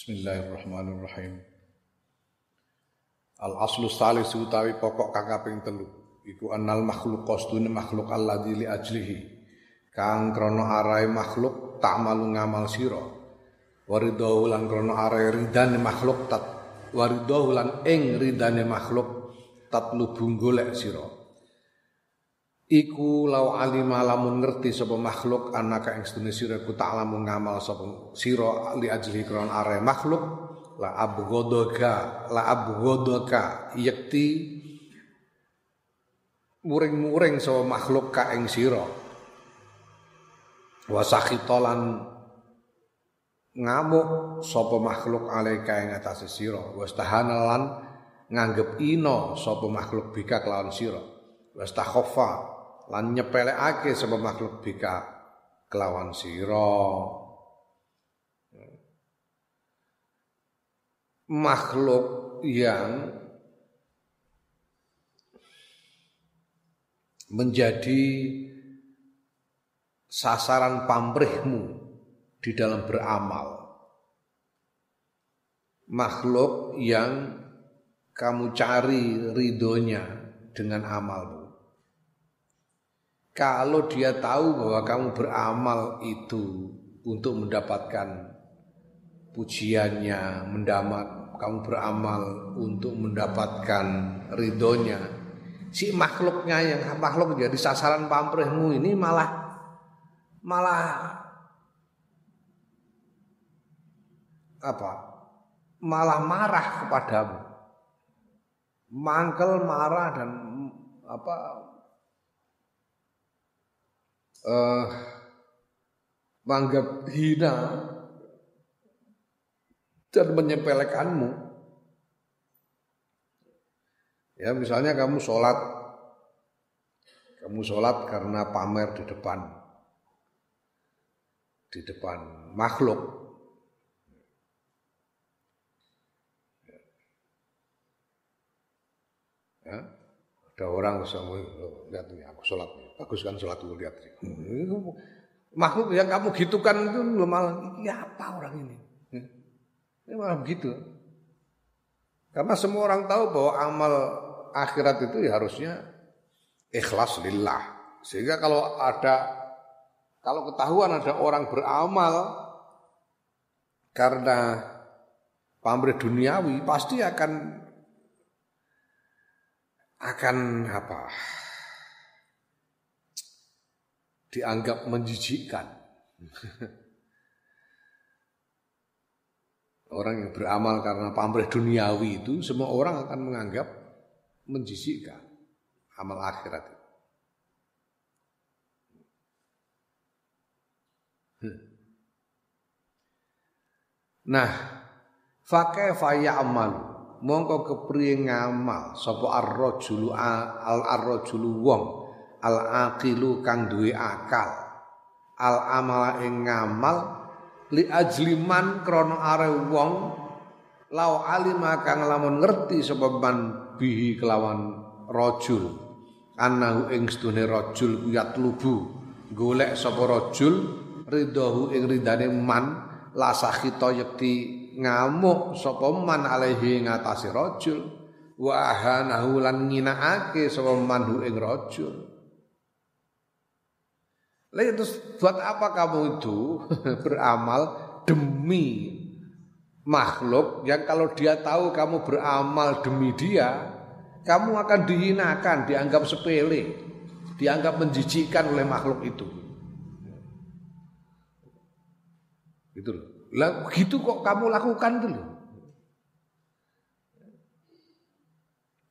Bismillahirrahmanirrahim. Al aslu salis utawi pokok kang kaping telu iku annal makhluk qasdune makhluk alladzi li ajlihi kang krana arai makhluk tak malu ngamal sira waridahu lan krana arai ridane makhluk tat waridahu lan ing ridane makhluk tatlubu golek sira iku lau alima lamun ngerti sapa makhluk anaka ing sedune sira ku tak lamun ngamal sapa sira li ajli kron are makhluk la abgodoka la abgodoka yakti muring-muring sapa makhluk ka ing sira. Wa sakhitolan ngamuk sapa makhluk alaika ing atase sira. Wastahanalan nganggep ino sapa makhluk bika kelawan sira. Wastakhaffa lan nyepelekake sebab makhluk bika kelawan sira. Makhluk yang menjadi sasaran pamrihmu di dalam beramal. Makhluk yang kamu cari ridhonya dengan amalmu kalau dia tahu bahwa kamu beramal itu untuk mendapatkan pujiannya, mendapat kamu beramal untuk mendapatkan ridhonya, si makhluknya yang makhluk jadi sasaran pamrihmu ini malah malah apa? Malah marah kepadamu. Mangkel marah dan apa uh, menganggap hina dan menyepelekanmu. Ya misalnya kamu sholat, kamu sholat karena pamer di depan, di depan makhluk. Ya, ada orang bisa lihat ini aku sholat. Bagus kan sholat dulu lihat. Makhluk yang kamu gitukan itu malah ya apa orang ini? Ini malah begitu. Karena semua orang tahu bahwa amal akhirat itu ya harusnya ikhlas lillah. Sehingga kalau ada kalau ketahuan ada orang beramal karena pamrih duniawi pasti akan akan apa? dianggap menjijikkan. Orang yang beramal karena pamrih duniawi itu semua orang akan menganggap menjijikkan amal akhirat itu. Nah, fakaifa ya'mal mongko kepriye ngamal sapa ar-rajulu al-ar-rajulu wong al aqilu kang duwe akal. Al amala ing ngamal li ajliman krana are wong lau alima kang lamun ngerti man bihi kelawan rajul. Anahu ing sedune rajul kuyat lubu golek sapa rajul ridahu ing ridane man la sakhita yekti ngamuk sapa man alaihi ngatasi rajul wa ahanahu lan nginaake sapa man ing rajul Lalu terus buat apa kamu itu beramal demi makhluk yang kalau dia tahu kamu beramal demi dia, kamu akan dihinakan, dianggap sepele, dianggap menjijikkan oleh makhluk itu. Gitu loh. Lah gitu kok kamu lakukan loh.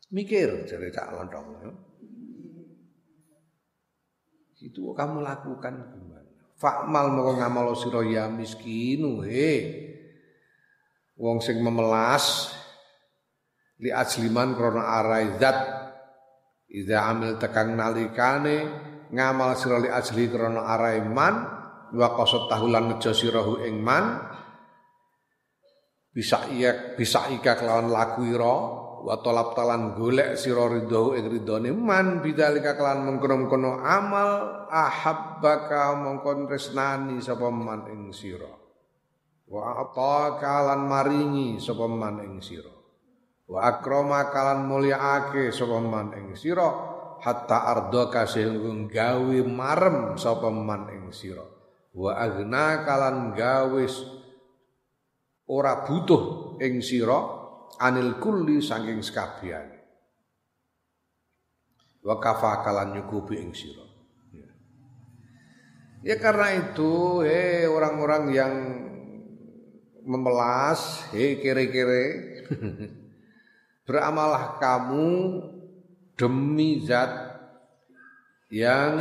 Mikir jadi Cak Lontong. Itu kamu lakukan gimana? Fakmal mau ngamal sira ya miskinu he. Wong sing memelas li ajliman krana arai zat Iza amil tekang nalikane ngamal sira li ajli krana arai man wa qasat tahulan nejo sirahu ing man bisa iya bisa ika kelawan laku ira wa talab talan golek sira ridho ing ridhone man bidzalika kelan mengkono-kono amal ahabbaka mongkon tresnani sapa man ing sira. Wa ataka lan maringi sapa man ing sira. Wa akrama kalan mulyaake sapa man ing sira hatta ardoka sehingga gawe marem sapa man ing sira wa agna kalan gawe ora butuh ing sira anil kulli saking sekabehane wa kafa kalan nyukupi ing sira ya. ya karena itu hei orang-orang yang memelas, hei kere-kere, beramalah kamu demi zat yang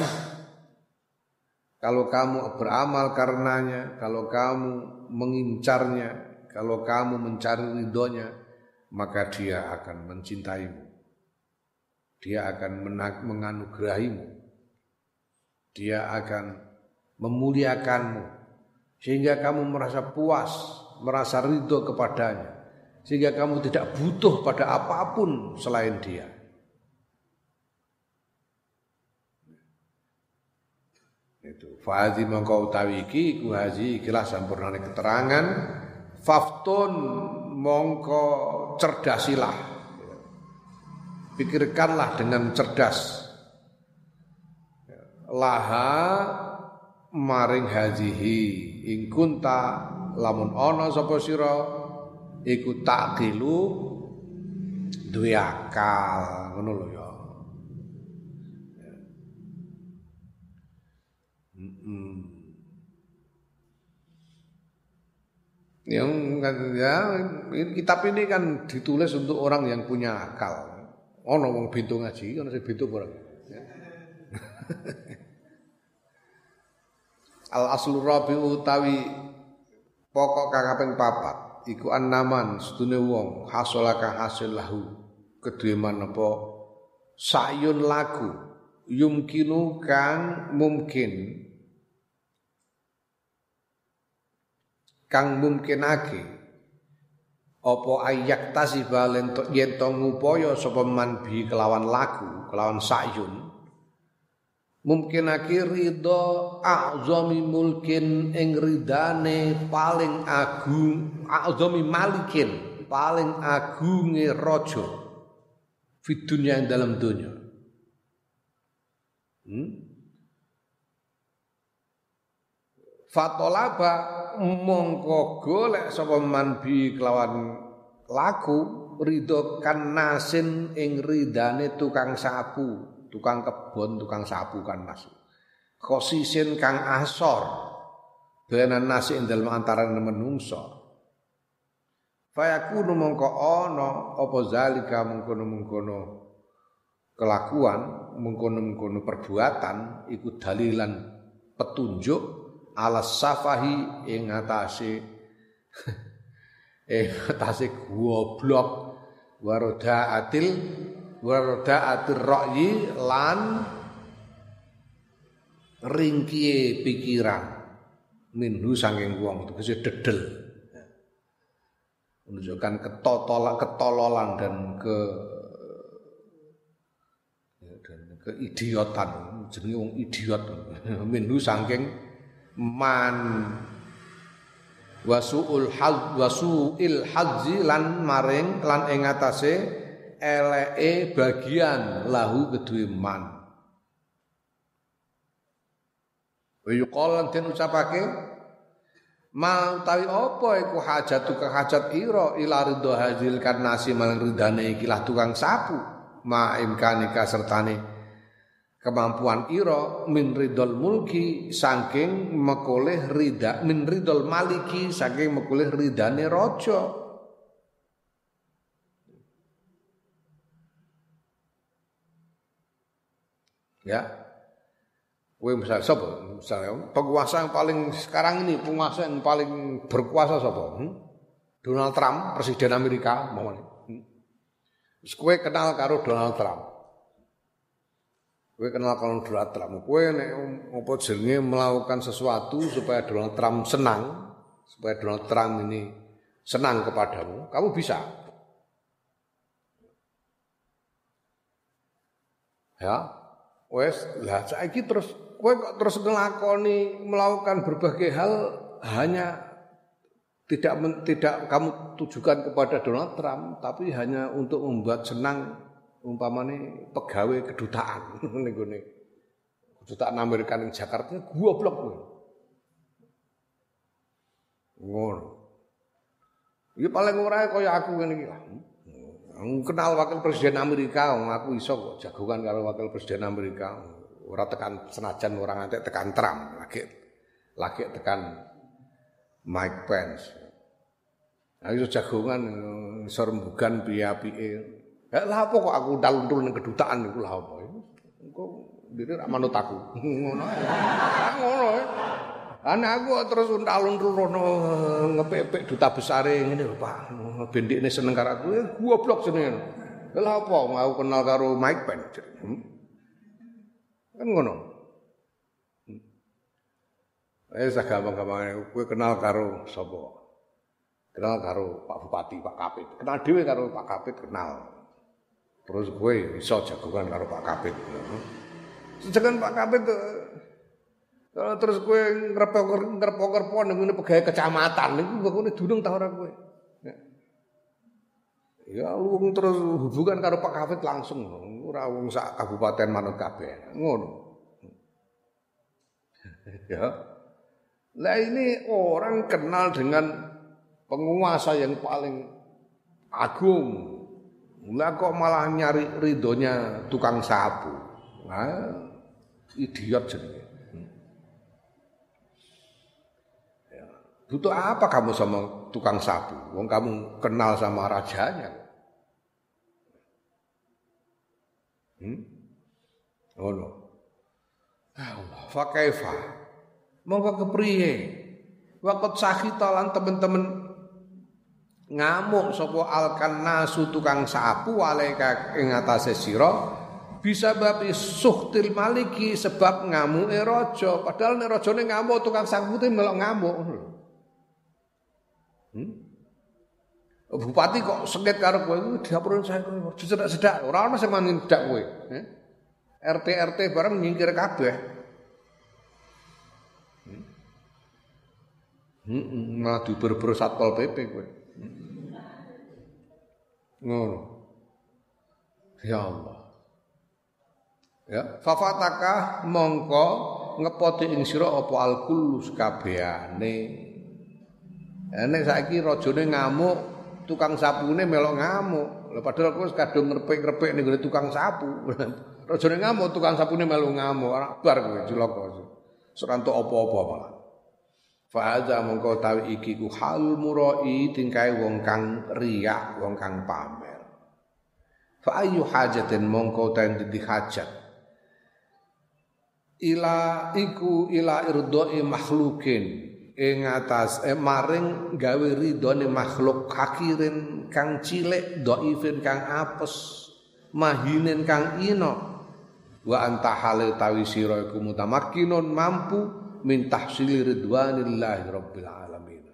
kalau kamu beramal karenanya, kalau kamu mengincarnya, kalau kamu mencari ridhonya, maka dia akan mencintaimu. Dia akan menganugerahimu. Dia akan memuliakanmu. Sehingga kamu merasa puas merasa ridho kepadanya sehingga kamu tidak butuh pada apa pun selain dia. Itu fadhi mongko utawi iki ku haji ikilah sampurnane keterangan faftun mongko cerdasilah. Pikirkanlah dengan cerdas. Laha maring hajihi ing kunta lamun ana sapa sira iku takilu duwe akal ngono lho ya Yang ya kitab ini kan ditulis untuk orang yang punya akal. Ono wong bintu ngaji, ono sing bintu ora. Al aslu rabi utawi Pokok kang kaping papat. Iku annaman sedune wong hasolaka hasil lahu. Kedue apa? Sayun laku yumkinu kang mungkin kang mungkinake apa ayak tasiba yen to ngupaya sapa man bi kelawan laku kelawan sayun mungkin akhir ridho azami mulkin ing ridane paling agung azami malikin paling agunge raja di dunia yang dalam dunia hmm? Fatolaba mongko golek sapa man bi kelawan laku ridho kan nasin ing ridane tukang sapu tukang kebon, tukang sapu kan Mas. Kosisin kang asor. Benan nasi ing dalem antarané menungso. Fayakunu mongko ana apa zalika mengkono-mengkono kelakuan, mengkono-mengkono perbuatan iku dalilan petunjuk ala safahi ing atase ing atase goblok. Waroda atil wardaatir ra'yi lan ringkie pikiran. Minhu sanging wong tegese dedel. Menunjukkan ketololan ketololan dan ke dan keidiotan jenenge wong idiot. Minhu sangking man wasuul hal wasuil haji lan maring lan ing atase eleke bagian lahu kedue man. Wa yuqal lan den ucapake ma utawi apa iku hajatu ka hajat ira ila ridho hadzil karnasi malang ridane iki lah tukang sapu ma imkanika sertane kemampuan ira min ridol mulki saking mekoleh rida min ridol maliki saking mekoleh ridane raja Ya. Kowe misal sapa? Misalnya penguasa yang paling sekarang ini penguasa yang paling berkuasa sapa? Hmm? Donald Trump, presiden Amerika, mau hmm? Kenal karo Donald Trump. Kowe kenal karo Donald Trump. Kowe nek apa jenenge melakukan sesuatu supaya Donald Trump senang, supaya Donald Trump ini senang kepadamu, kamu bisa. Ya, Wes, lah saiki terus kowe kok terus ngelakoni melakukan berbagai hal hanya tidak men, tidak kamu tujukan kepada Donald Trump tapi hanya untuk membuat senang umpamane pegawai kedutaan ning kedutaan Amerika ning Jakarta goblok kowe. Ngono. Iki paling ora kaya aku ngene iki lah. kenal wakil presiden Amerika, aku iso kok jagongan karo wakil presiden Amerika. Ora tekan senajan orang ngantek tekan Trump, lagi lagi tekan Mike Pence. Itu jagongan iso piye-piye. Ya lah apa kok aku daluntul ning kedutaan iku lah apa. Kok diri rak manut aku. Ngono ae. Ngono ae. Ana aku terus untal-untul rono ngepepek duta besare ngene lho Pak. Bendikne seneng karo aku, eh, goblok jenenge. Lah apa mau kenal karo Mike Pence. Hmm? Kan ngono. Eh sak gampang-gampang kowe kenal karo sapa? Kenal karo Pak Bupati, Pak Kapit. Kenal dhewe karo Pak Kapit kenal. Terus kowe iso jagongan karo Pak Kapit. Sejagan Pak Kapit kalau terus kowe ngrepok-ngrepok ning pegawai kecamatan niku kok dunung ta ora kowe. Ya lu terus hubungan karo Pak Kapit langsung ora wong sak kabupaten manut kabeh. Ngono. ya. Lah ini orang kenal dengan penguasa yang paling agung. Lah kok malah nyari ridhonya tukang sapu. Nah, idiot jadi. Ya. Butuh apa kamu sama tukang sapu? Wong kamu kenal sama rajanya. Hmm? Oh no. Allah, fakaifa monggo kepriye waktu sahita lan temen-temen ngamuk sapa alkan nasu tukang sapu alaika ing atase sira? Bisa babi suhtil maliki sebab ngamuke raja. Padahal nek rajane ngamuk tukang sapu te melok ngamuk. Hmm? Bupati kok sengit karo kowe? Diapurin saya kowe? Sedak-sedak ora ono sing mani ndak kowe. Eh? RT RT bareng nyingkir kabeh. Heeh, malah diuber-uber Satpol PP kowe. Ngono. Ya Allah. Ya, fafataka mongko ngepoti ing sira apa alkullu sakabehane. Nek saiki rajane ngamuk, tukang sapune melok ngamuk. Lha padahal kowe kadung ngrepek-ngrepek ning tukang sapu. rajane ngamuk, tukang sapune melok ngamuk. Ora bar kowe cilaka. Serantuk apa-apa malah. Fa'adha mongko tawi iki ku hal murai tingkai wong kang riak, wong kang pamer. Fa ayu hajatin mongko di hajat. Ila iku ila irdoi makhlukin ing atas eh, maring gawe ridone makhluk hakirin kang cilik dhaifin kang apes mahinen kang ino wa anta hale tawi sira iku mutamakkinun mampu min tahsili ridwanillahi rabbil alamin.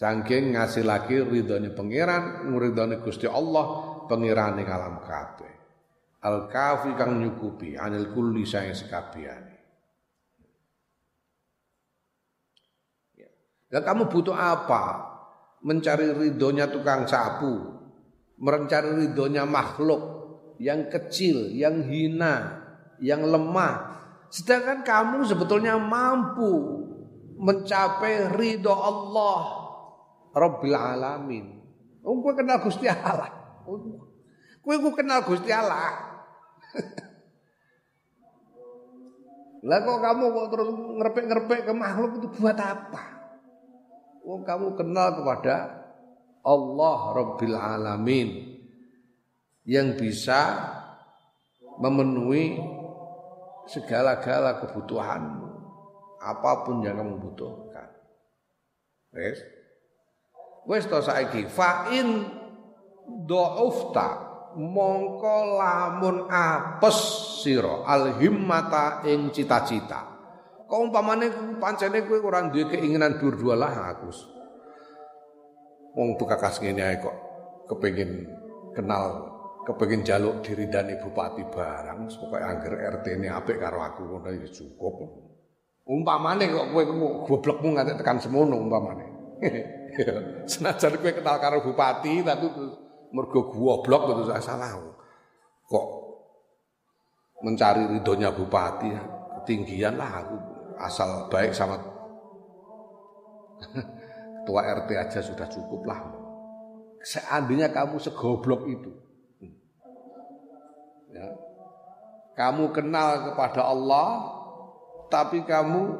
Saking ngasilake ridhone pangeran, ngridhone Gusti Allah, pangerane alam kabeh. Al kafi kang nyukupi anil kulli saing sekabehane. Ya. Lah kamu butuh apa? Mencari ridhonya tukang sapu, mencari ridhonya makhluk yang kecil, yang hina, yang lemah, Sedangkan kamu sebetulnya mampu mencapai ridho Allah Rabbil Alamin. Oh, kenal Gusti Allah. Gue gue kenal Gusti Allah. Lah kok kamu kok terus ngerepek-ngerepek ke makhluk itu buat apa? Oh, kamu kenal kepada Allah Rabbil Alamin yang bisa memenuhi segala-gala kebutuhanmu. Apa pun yang kamu butuhkan. Wes. Wes to saiki fa in dhaufta mongko lamun apes sira alhimmata ing cita-cita. Kok umpamane pancene kowe ora duwe keinginan dur lah aku. Wong tukakas ngene kok kepengin kenal kepengin jaluk diridani bupati barang pokoke angger RT ini apik karo aku ngono ya cukup. Umpamane kok kowe goblokmu nganti tekan semono umpamane. Senajan kowe kenal karo bupati tapi mergo goblok terus salah. Kok mencari ridhonya bupati ketinggian lah aku asal baik sama ketua RT aja sudah cukup lah. Seandainya kamu segoblok itu, ya, kamu kenal kepada Allah, tapi kamu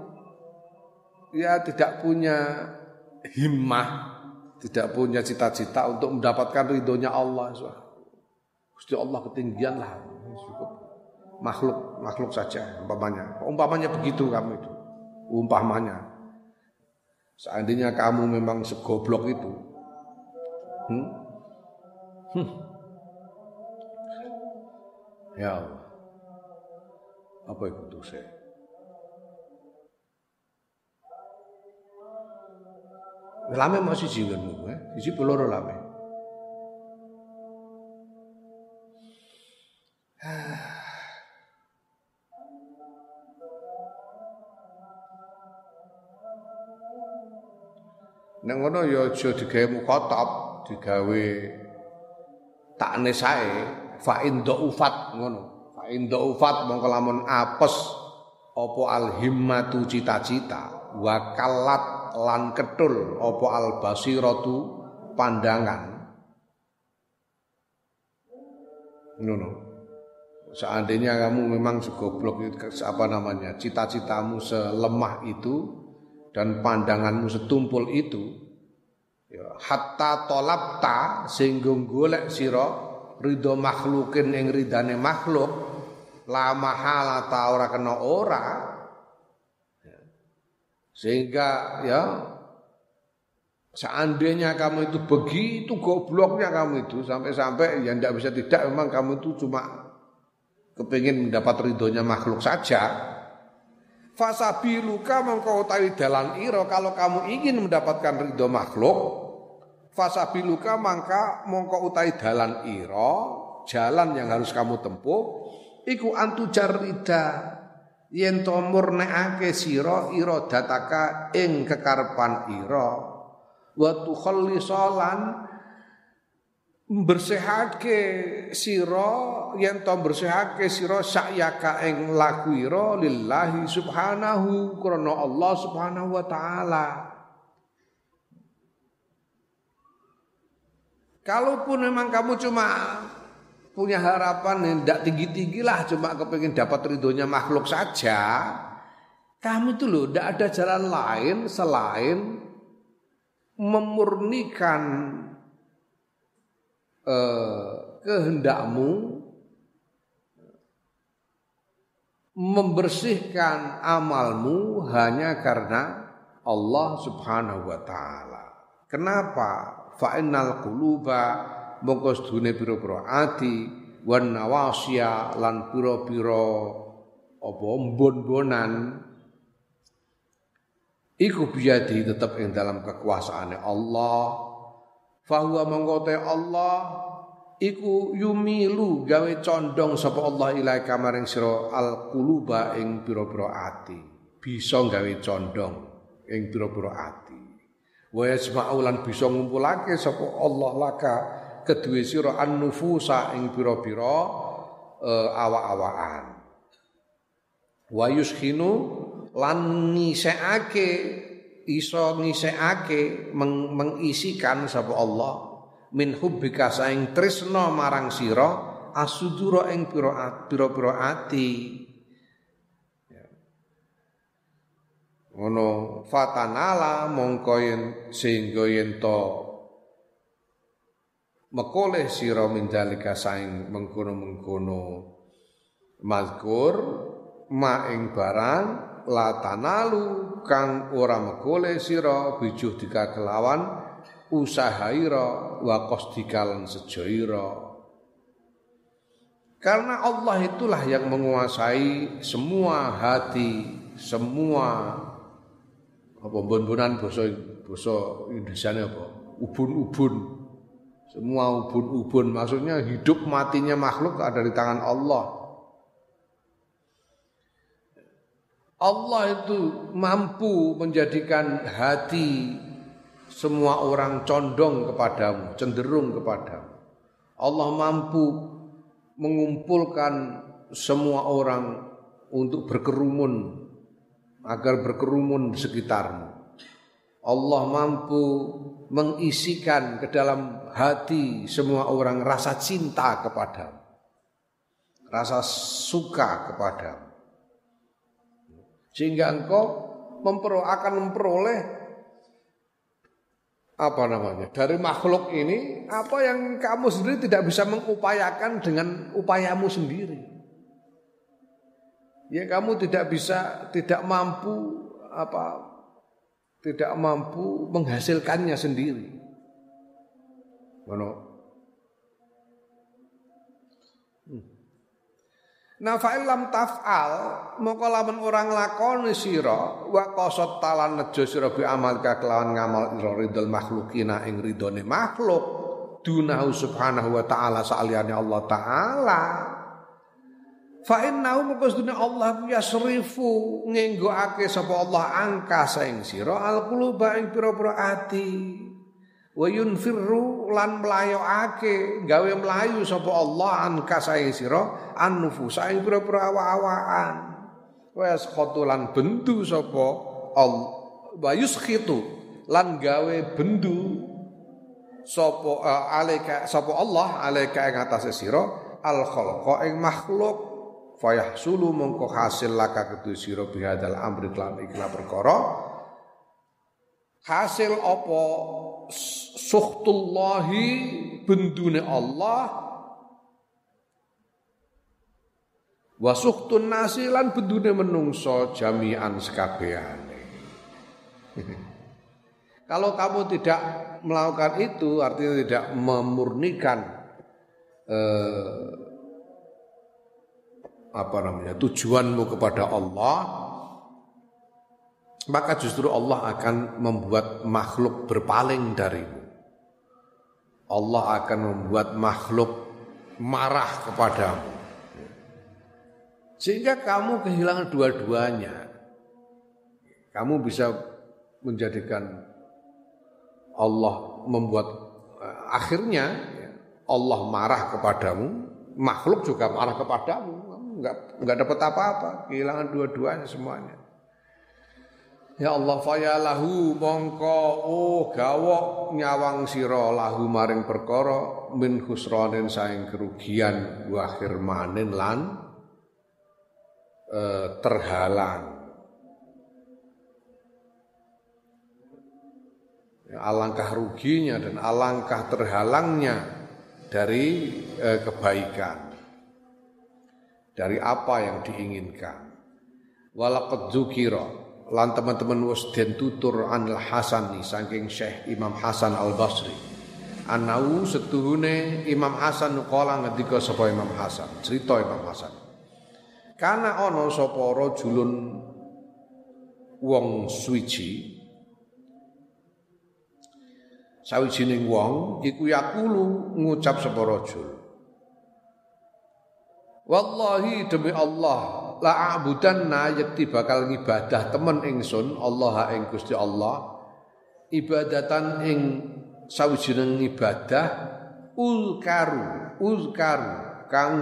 ya tidak punya himmah, tidak punya cita-cita untuk mendapatkan ridhonya Allah. Gusti Allah ketinggian lah, makhluk makhluk saja umpamanya. Umpamanya begitu kamu itu, umpamanya. Seandainya kamu memang segoblok itu, hmm? Hmm. Ya Allah, apa itu dosa? Lame mau siji nggonmu, eh? Siji peloro lame. Nek ngono ya aja digawe digawe takne fa in ufat ngono. Fa in ufat mongko lamun apes apa al himmatu cita-cita wa kalat lan ketul apa al basiratu pandangan ngono seandainya kamu memang segoblok apa namanya cita-citamu selemah itu dan pandanganmu setumpul itu ya hatta tolapta sehingga golek sira ridho makhlukin ing ridane makhluk la mahala ta ora kena ora sehingga ya seandainya kamu itu begitu gobloknya kamu itu sampai-sampai ya tidak bisa tidak memang kamu itu cuma kepingin mendapat ridhonya makhluk saja. Fasabiluka mengkau tahu dalan iro kalau kamu ingin mendapatkan ridho makhluk fasabiluka mangka mongko utai dalan iro jalan yang harus kamu tempuh iku antu jarida. Yen to murnekake sira iradataka ing kekarepan ira. Wa tukhallisalan bersihake sira yen to bersihake sira sakyaka ing laku ira lillahi subhanahu krana Allah subhanahu wa taala Kalaupun memang kamu cuma punya harapan yang tidak tinggi-tinggi lah cuma kepingin dapat ridhonya makhluk saja kamu itu loh tidak ada jalan lain selain memurnikan eh, kehendakmu membersihkan amalmu hanya karena Allah Subhanahu wa taala. Kenapa? Fa innal quluba mongko sedune pira-pira ati wan nawasya lan pira-pira apa mbon-bonan iku biadi tetep ing dalam kekuasaane Allah. Fahuwa mongko Allah iku yumilu gawe condong sapa Allah ilai kamaring sira al quluba ing pira-pira ati bisa gawe condong ing pira-pira ati wa yasma'u lan bisa ngumpulake sapa Allah laka kedue sira an-nufusa ing pira-pira uh, awak-awakan. Wa yushinu lan ngisekake iso ngisekake meng, mengisikan sapa Allah min hubbika saing tresna marang sira asudura ing pira-pira ati ngono fatanala mongko yen sehingga yen to mekoleh sira mindalika saing mengkono-mengkono. Mazkur ma ing barang latanalu kang ora mekoleh sira bijuh dika kelawan usahaira wa qasdikalan sejaira. Karena Allah itulah yang menguasai semua hati, semua apa bon-bonan basa basa Indonesia apa? Ubun-ubun semua ubun-ubun maksudnya hidup matinya makhluk ada di tangan Allah. Allah itu mampu menjadikan hati semua orang condong kepadamu, cenderung kepadamu. Allah mampu mengumpulkan semua orang untuk berkerumun agar berkerumun di sekitarmu. Allah mampu mengisikan ke dalam hati semua orang rasa cinta kepadamu. Rasa suka kepadamu. Sehingga engkau memperoleh, akan memperoleh apa namanya dari makhluk ini apa yang kamu sendiri tidak bisa mengupayakan dengan upayamu sendiri ya kamu tidak bisa tidak mampu apa tidak mampu menghasilkannya sendiri. Mana? Nah fa'il lam taf'al moko lamun orang lakoni sira wa qasad talan nejo sira bi amal kelawan ngamal ira ridul makhlukina ing ridone makhluk dunahu subhanahu wa ta'ala saliyane Allah taala fa innahu moko Allah yasrifu ngenggoake sapa Allah angka saing sira al quluba ing pira-pira ati. Wa yunfirru lan mlayoake gawe melayu sapa Allah an kasae sira an nufusa ing pira-pira awa-awaan wa yaskhatu lan bendu sapa Allah wa yuskhitu lan gawe bendu sapa uh, alaika sapa Allah alaika ing atase sira al khalqa ing makhluk fayahsulu mongko hasil laka kedu sira bihadal amri lan ikla perkara. Hasil apa? Suhtullahi bendune Allah. Wa suhtun nasi lan bendune menungso jami'an sekabehane kalau kamu tidak melakukan itu artinya tidak memurnikan eh, apa namanya tujuanmu kepada Allah maka justru Allah akan membuat makhluk berpaling darimu. Allah akan membuat makhluk marah kepadamu. Sehingga kamu kehilangan dua-duanya. Kamu bisa menjadikan Allah membuat eh, akhirnya ya, Allah marah kepadamu, makhluk juga marah kepadamu. Enggak enggak dapat apa-apa, kehilangan dua-duanya semuanya. Ya Allah faya lahu mongko oh gawok nyawang sira lahu maring perkara min khusranin saing kerugian wa khirmanin lan eh, terhalang. Ya, alangkah ruginya dan alangkah terhalangnya dari eh, kebaikan. Dari apa yang diinginkan. Walaqad dzukira lan teman-teman wis den tutur anil Hasan saking Syekh Imam Hasan Al Basri. Anau setuhune Imam Hasan kala ngendika sapa Imam Hasan, cerita Imam Hasan. Kana ana sapa rajulun wong suci sawijining wong iku yakulu ngucap sapa rajul Wallahi demi Allah la abudanna yakti bakal ngibadah temen ingsun Allah ing Gusti Allah ibadatan ing sawijining ibadah ulkaru ulkaru kang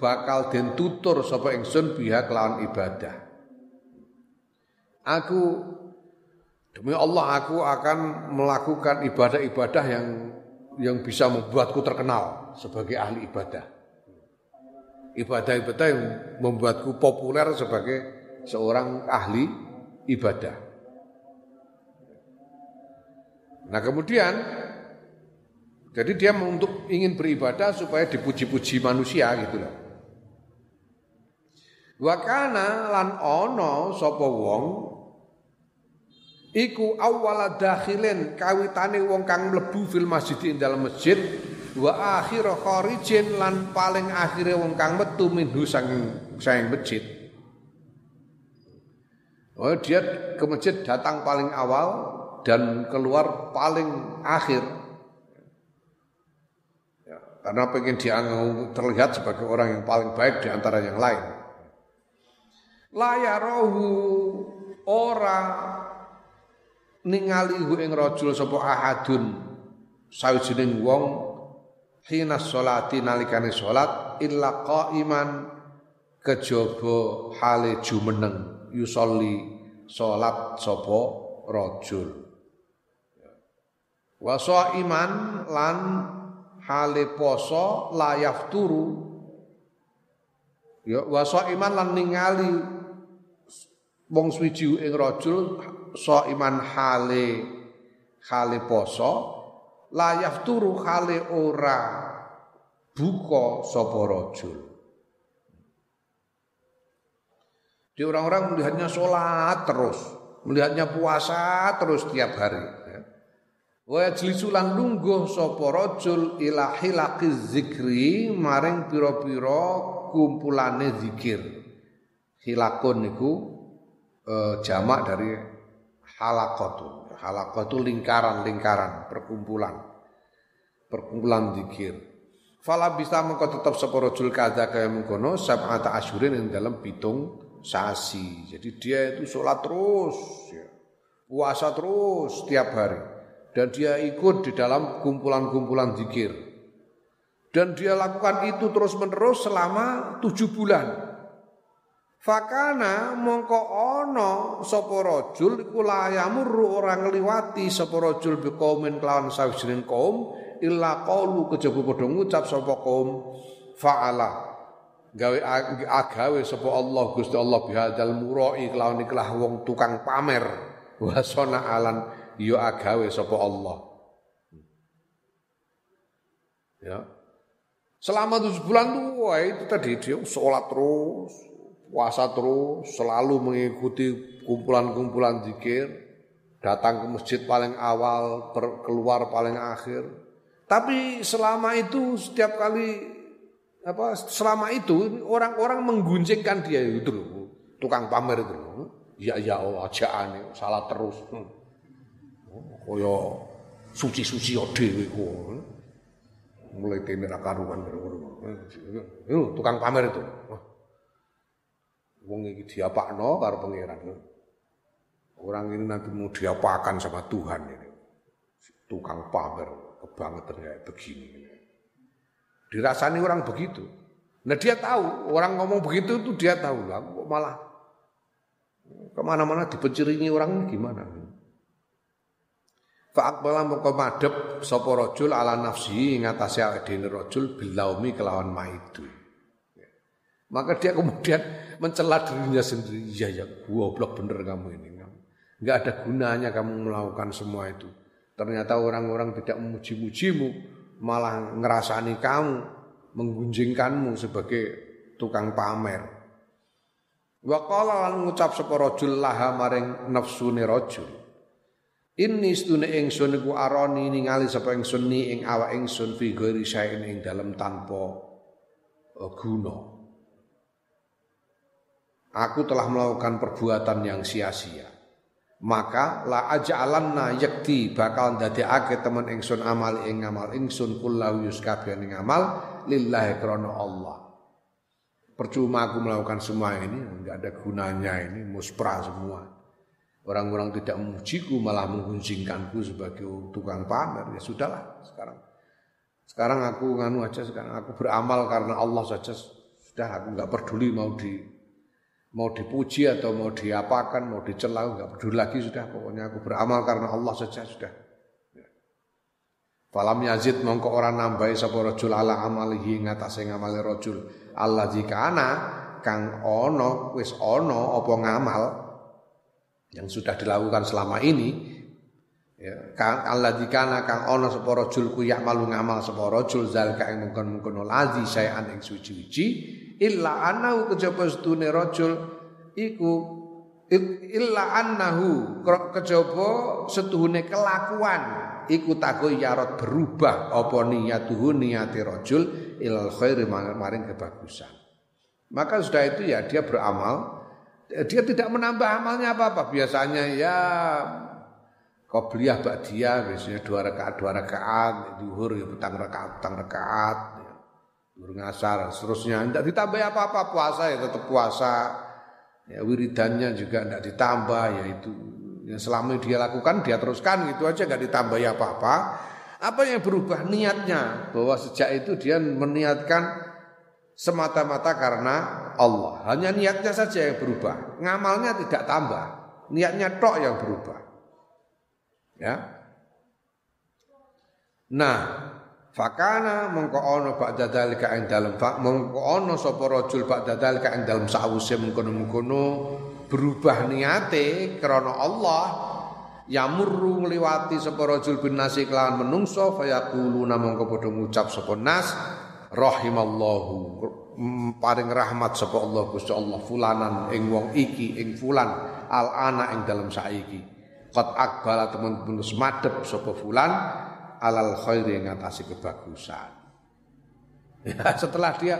bakal den tutur sapa ingsun biha kelawan ibadah. Aku demi Allah aku akan melakukan ibadah-ibadah yang yang bisa membuatku terkenal sebagai ahli ibadah ibadah-ibadah yang membuatku populer sebagai seorang ahli ibadah. Nah kemudian jadi dia untuk ingin beribadah supaya dipuji-puji manusia gitu loh. Wakana lan ono sapa wong iku dakhilin kawitane wong kang mlebu fil masjid ing dalam masjid wa akhir kharijin lan paling akhire wong kang metu minhu saking saking masjid Oh dia ke masjid datang paling awal dan keluar paling akhir ya, karena pengen dianggap terlihat sebagai orang yang paling baik di antara yang lain. Layarohu ora ningali hu ing rajul sapa ahadun sawijining wong hina sholati nalikane salat illa qaiman kejaba hale jumeneng yusolli salat sapa rajul. Wa iman lan hale poso layaf turu ya wa iman lan ningali wong suwiji ing rajul iman hale hale poso layaf turu hale ora buka sapa rajul Di orang-orang melihatnya sholat terus, melihatnya puasa terus tiap hari. Ya. Wa jlisulan lungguh sapa rajul ila hilaqi zikri maring pira-pira kumpulane zikir. Hilakun niku eh, jamak dari halaqatu. Halaqatu lingkaran-lingkaran, perkumpulan. Perkumpulan zikir. Fala bisa mengko tetep sapa rajul kaza kaya mengkono sab'ata asyurin ing dalam pitung sasi. Jadi dia itu sholat terus, ya. puasa terus setiap hari. Dan dia ikut di dalam kumpulan-kumpulan zikir. Dan dia lakukan itu terus menerus selama tujuh bulan. Fakana mongko ono sapa rajul iku layamur orang ngliwati sapa rajul biqaumin kelawan sawijining kaum illa qaulu kejaba padha ngucap sapa kaum fa'ala. Gawe agawe sapa Allah Gusti Allah bihadzal murai kelawan ikhlah wong tukang pamer. Wa alan yo ya agawe sapa Allah. Ya. Selama tujuh bulan tuh itu tadi dia sholat terus puasa terus, selalu mengikuti kumpulan-kumpulan zikir, datang ke masjid paling awal, keluar paling akhir. Tapi selama itu setiap kali apa selama itu orang-orang mengguncingkan dia itu loh, tukang pamer itu loh. Ya ya oh ajaan salah terus. Hmm. Koyo suci-suci dhewe kok. Mulai kene ra karuan. Tukang pamer itu. Wong iki diapakno karo pangeran. Orang ini nanti mau diapakan sama Tuhan ini. Tukang pamer, kebangetan kayak begini. Dirasani orang begitu. Nah dia tahu, orang ngomong begitu itu dia tahu lah. Kok malah ke mana-mana dipenciringi orang gimana? Fa'akbala mongko madhep sapa rajul ala nafsi ngatasi awake dhewe rajul bilaumi kelawan maidu. Maka dia kemudian mencela dirinya sendiri. Iya ya, goblok bener kamu ini. Enggak ada gunanya kamu melakukan semua itu. Ternyata orang-orang tidak memuji-mujimu, malah ngerasani kamu, menggunjingkanmu sebagai tukang pamer. Wa qala lan ngucap sapa rajul laha maring nafsune rajul. Inni stune ingsun iku arani ningali sapa ingsun ni ing awak ingsun fi ghairi ing dalem tanpa guna aku telah melakukan perbuatan yang sia-sia. Maka la aja'alanna yakti bakal ndadekake temen ingsun amal ing ngamal ingsun kullahu yuskabian ing amal lillahi krana Allah. Percuma aku melakukan semua ini, enggak ada gunanya ini, muspra semua. Orang-orang tidak memujiku malah menggunjingkanku sebagai tukang pamer. Ya sudahlah sekarang. Sekarang aku nganu aja sekarang aku beramal karena Allah saja sudah aku enggak peduli mau di mau dipuji atau mau diapakan, mau dicela, enggak peduli lagi sudah. Pokoknya aku beramal karena Allah saja sudah. Ya. Falam yazid mongko orang nambahi sapa rajul ala amalihi ngatasé ngamale rajul. Allah jika ana kang ono wis ono apa ngamal yang sudah dilakukan selama ini ya kang Allah jika ana kang ono sapa rajul ku malu ngamal sapa rajul zalika ing mungkon-mungkon lazi sayan ing suci-suci illa annahu kejaba sedune rajul iku illa annahu kejaba setuhune kelakuan iku tago yarot berubah apa niyatuhu niyati rajul ilal khairi maring kebagusan. Maka sudah itu ya dia beramal. Dia tidak menambah amalnya apa-apa. Biasanya ya Qobliyah Ba'diyah biasanya dua rakaat dua rakaat duhur ya petang rakaat petang rakaat ngasar seterusnya tidak ditambah apa-apa puasa ya tetap puasa ya wiridannya juga tidak ditambah Ya, selama dia lakukan dia teruskan gitu aja nggak ditambahi apa-apa. Apa yang berubah niatnya bahwa sejak itu dia meniatkan semata-mata karena Allah. Hanya niatnya saja yang berubah. Ngamalnya tidak tambah. Niatnya tok yang berubah. Ya. Nah, fakana mongko ana ba'da dalika ing dalem mongko ana sapa rajul ba'da dalika ing dalem sawise mengkono-mengkono berubah niate krana Allah yamurru ngliwati sapa rajul bin nasi kelawan menungso fayaquluna mongko padha ngucap sapa nas rahimallahu paring rahmat sapa Allah Gusti Allah fulanan ing wong iki ing fulan al ana ing dalam saiki. Qad akbala temen-temen madhep sapa fulan alal khairi ngatasi kebagusan ya setelah dia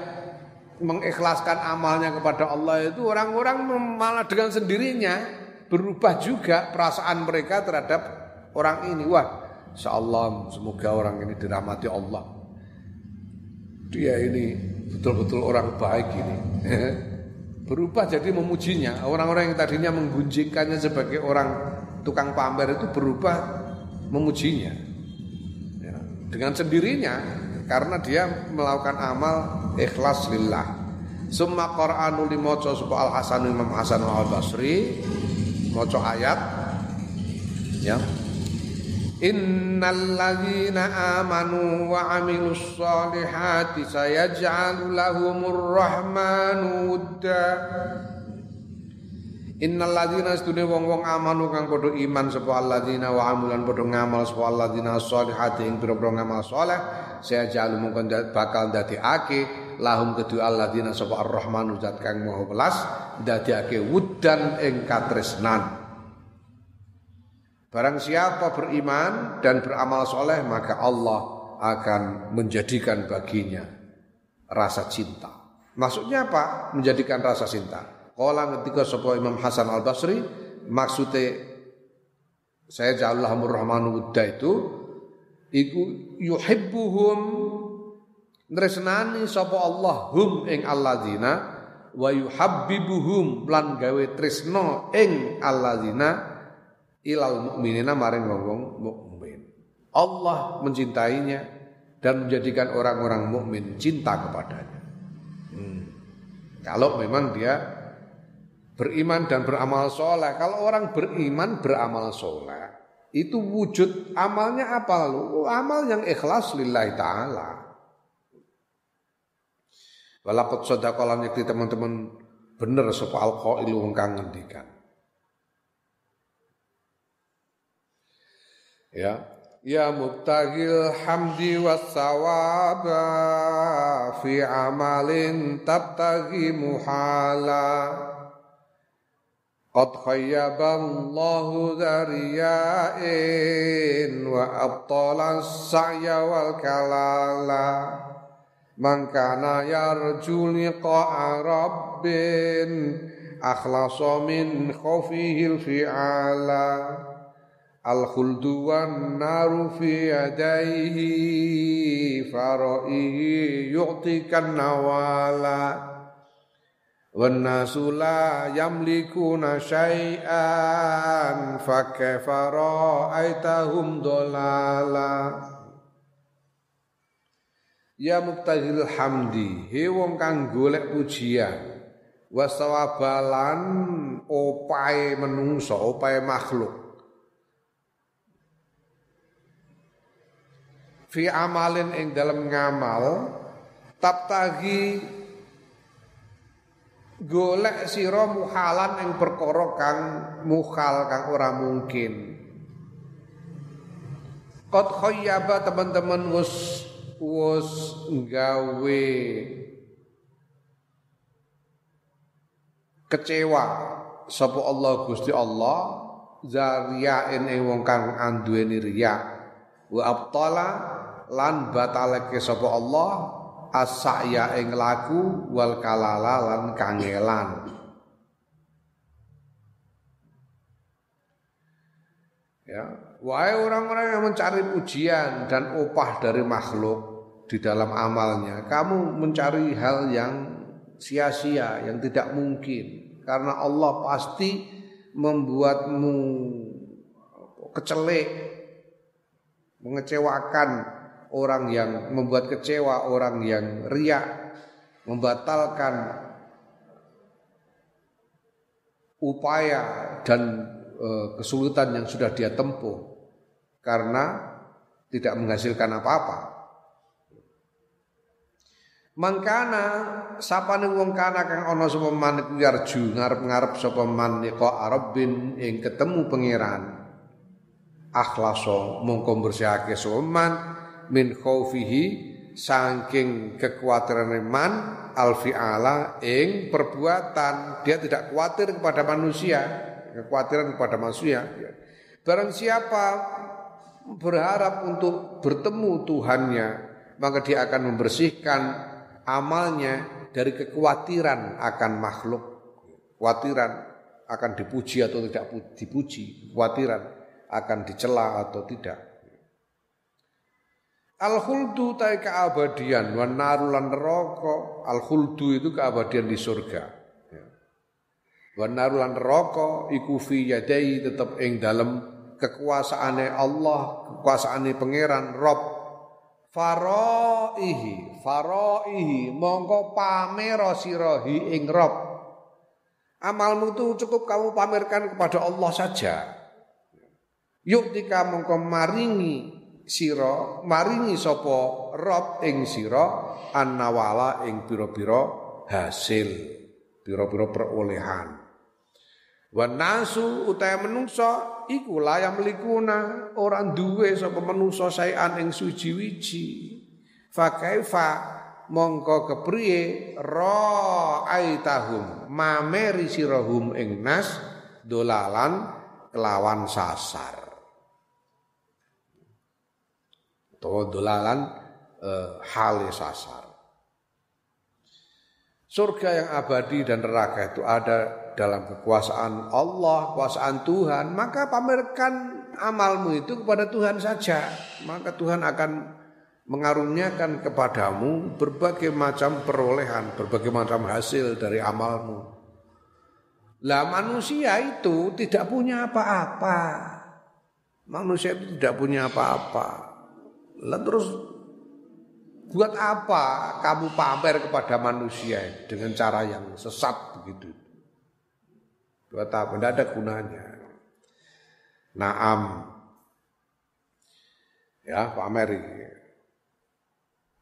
mengikhlaskan amalnya kepada Allah itu orang-orang malah dengan sendirinya berubah juga perasaan mereka terhadap orang ini. Wah, insyaallah semoga orang ini dirahmati Allah. Dia ini betul-betul orang baik ini. berubah jadi memujinya. Orang-orang yang tadinya menggunjingkannya sebagai orang tukang pamer itu berubah memujinya. Dengan sendirinya karena dia melakukan amal ikhlas lillah. Summa Qur'anu limaca sapa Al Hasan Imam Hasan Al Basri maca ayat. Ya. Innal ladzina amanu wa amilus solihati sayaj'alu lahumur rahmanu wudda Innal ladzina astune wong-wong amanu kang padha iman sapa alladzina wa amulan padha ngamal sapa alladzina sholihati ing pira-pira ngamal saleh saya jalu mongko bakal ndadekake lahum kedua alladzina sapa arrahmanu zat kang maha welas ndadekake wudan ing katresnan Barang siapa beriman dan beramal soleh maka Allah akan menjadikan baginya rasa cinta. Maksudnya apa? Menjadikan rasa cinta. Kala ketika sapa Imam Hasan Al Basri maksudnya saya ja'allahu rahmanu wudda itu iku yuhibbuhum nresnani sapa Allah hum ing alladzina wa yuhabbibuhum lan gawe tresno ing alladzina ilal mukminina maring wong mukmin. Allah mencintainya dan menjadikan orang-orang mukmin cinta kepadanya. Hmm. Kalau memang dia beriman dan beramal soleh. Kalau orang beriman beramal soleh, itu wujud amalnya apa? Oh, amal yang ikhlas lillahi ta'ala. Walakut sodakolan yakti teman-teman bener alqailu wong kang ngendikan. Ya, ya mubtagil hamdi was sawaba fi amalin tabtagi muhala. قد خيب الله ذرياء وأبطل السعي والكلال. من كان يرجو لقاء رب أخلص من خوفه الفعال. الخلد والنار في يديه فرائه يعطيك النوالا wan nasu la yamlikuna syai'an fa ra'aitahum dolala. Ya muktahil hamdi he wong kang golek pujian wasawabalan opae menungso opae makhluk. Fi amalin ing dalam ngamal taptagi golek sira muhalan ing perkara kang mukhal kang ora mungkin. Qad khayyaba teman-teman wis wis gawe kecewa sapa Allah Gusti Allah zariyain ing wong kang anduweni riya. Wa abtala lan batalake sapa Allah as-sa'ya ing laku wal kalala lan kangelan. Ya wae orang-orang yang mencari pujian dan upah dari makhluk di dalam amalnya kamu mencari hal yang sia-sia yang tidak mungkin. Karena Allah pasti membuatmu kecelik, mengecewakan orang yang membuat kecewa orang yang riak, membatalkan upaya dan e, kesulitan yang sudah dia tempuh karena tidak menghasilkan apa-apa. Mangkana sapane wong kana kang ana sapa man iku yarju ngarep-ngarep sapa man liqa arabbin ing ketemu pangeran. Akhlaso mongko bersihake sapa man min khaufihi saking kekuatirane man alfi'ala ing perbuatan. Dia tidak khawatir kepada manusia kekhawatiran kepada manusia. Barang siapa berharap untuk bertemu Tuhannya maka dia akan membersihkan amalnya dari kekhawatiran akan makhluk, kekhawatiran akan dipuji atau tidak dipuji, kekhawatiran akan dicela atau tidak. Al khuldu tai keabadian, wan narulan neraka. Al khuldu itu keabadian di surga. Ya. Wan narulan neraka iku fi yadai tetap ing dalam kekuasaane Allah, kekuasaane pangeran Rob faraihi faraihi mongko pamera sirahi ing rob amalmu itu cukup kamu pamerkan kepada Allah saja yuk tika mongko maringi sira maringi sapa rob ing sira annawala ing pira-pira hasil pira-pira perolehan Wan nasu utahe menungso iku layam likuna orang duwe sapa menungso saean ing suci-wiji. Fa kaifa mongko kepriye ra'aitahum mameri sirahum ing nas dolalan kelawan sasar. To dolalan eh, hale sasar. Surga yang abadi dan neraka itu ada dalam kekuasaan Allah, kekuasaan Tuhan, maka pamerkan amalmu itu kepada Tuhan saja. Maka Tuhan akan mengaruniakan kepadamu berbagai macam perolehan, berbagai macam hasil dari amalmu. Lah manusia itu tidak punya apa-apa. Manusia itu tidak punya apa-apa. Lah terus buat apa kamu pamer kepada manusia dengan cara yang sesat begitu? Dua tahap, tidak ada gunanya. Naam. Ya, Pak Meri.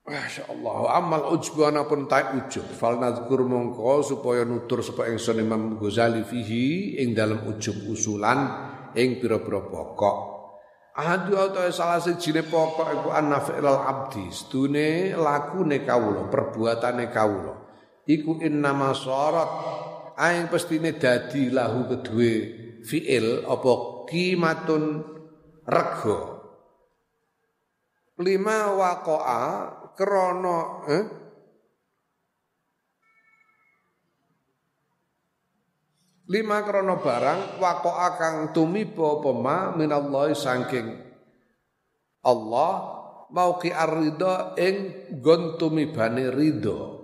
Masya Allah, amal ujbu pun tak ujub. Fal nadkur mongko supaya nutur supaya ingsun Imam Ghazali fihi ing dalam ujub usulan ing pira-pira pokok. Ahadu atau salah sejine pokok iku annafi'lal abdi, stune lakune kawula, perbuatane kawula. Iku innama syarat aing pestine dadi lahu kedue fiil apa kimatun rego lima waqa'a krana eh? Lima krono barang waqa'a kang tumiba apa ma minallahi saking Allah mauqi ar-ridha ing gon tumibane ridha.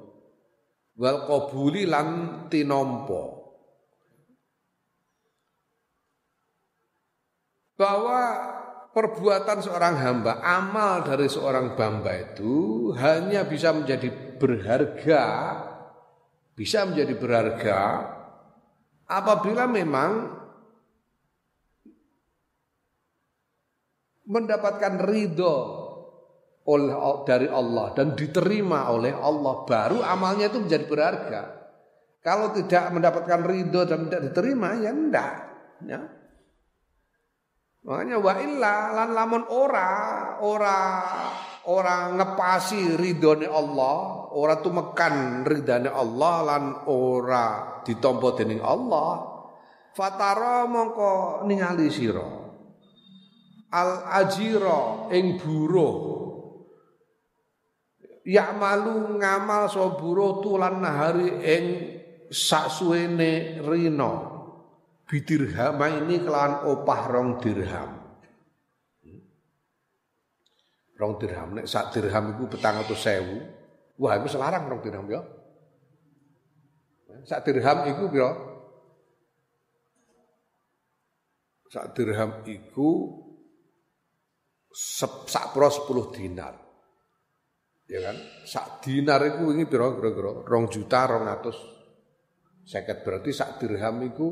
Wal qabuli lan tinompo bahwa perbuatan seorang hamba, amal dari seorang hamba itu hanya bisa menjadi berharga, bisa menjadi berharga apabila memang mendapatkan ridho oleh dari Allah dan diterima oleh Allah baru amalnya itu menjadi berharga. Kalau tidak mendapatkan ridho dan tidak diterima ya enggak. Ya. Makanya wa illa lan lamun ora ora ora ngepasi ridhone Allah, ora tumekan ridhane Allah lan ora ditampa dening Allah. Fatara mongko ningali sira al ajira ing buruh Ya malu ngamal soburo tulan nahari ing saksuene rino bidirham ini kelawan opah rong dirham. Rong dirham nek sak dirham iku petang atau sewu. Wah iku selarang rong dirham ya. Sak dirham iku piro? sak dirham iku sak pro 10 dinar. Ya kan? Sak dinar iku wingi pira kira-kira 2 juta 200 seket berarti sak dirham iku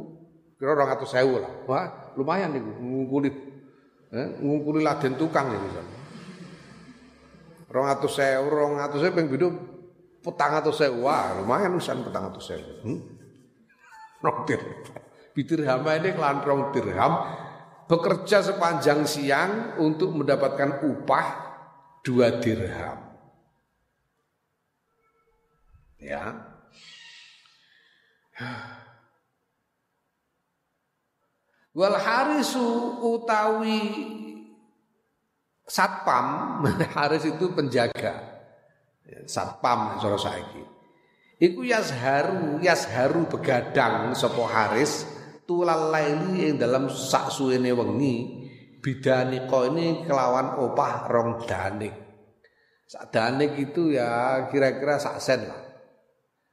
kira 200 sewu lah. Wah, lumayan niku ngungkuli eh, ngungkuli laden tukang niku. 200 sewu, 200 sewu ping bidung petang atau sewu, wah lumayan usan petang atau sewu. Hmm? Rong dirham. Bidirham ini kelan rong dirham bekerja sepanjang siang untuk mendapatkan upah dua dirham. Ya. Wal harisu utawi satpam, haris itu penjaga. Satpam cara saiki. Iku yasharu, yasharu begadang sapa haris tulal laili yang dalam sak suwene wengi bidanika ini kelawan opah rong danik. Sak danik itu ya kira-kira sak sen lah.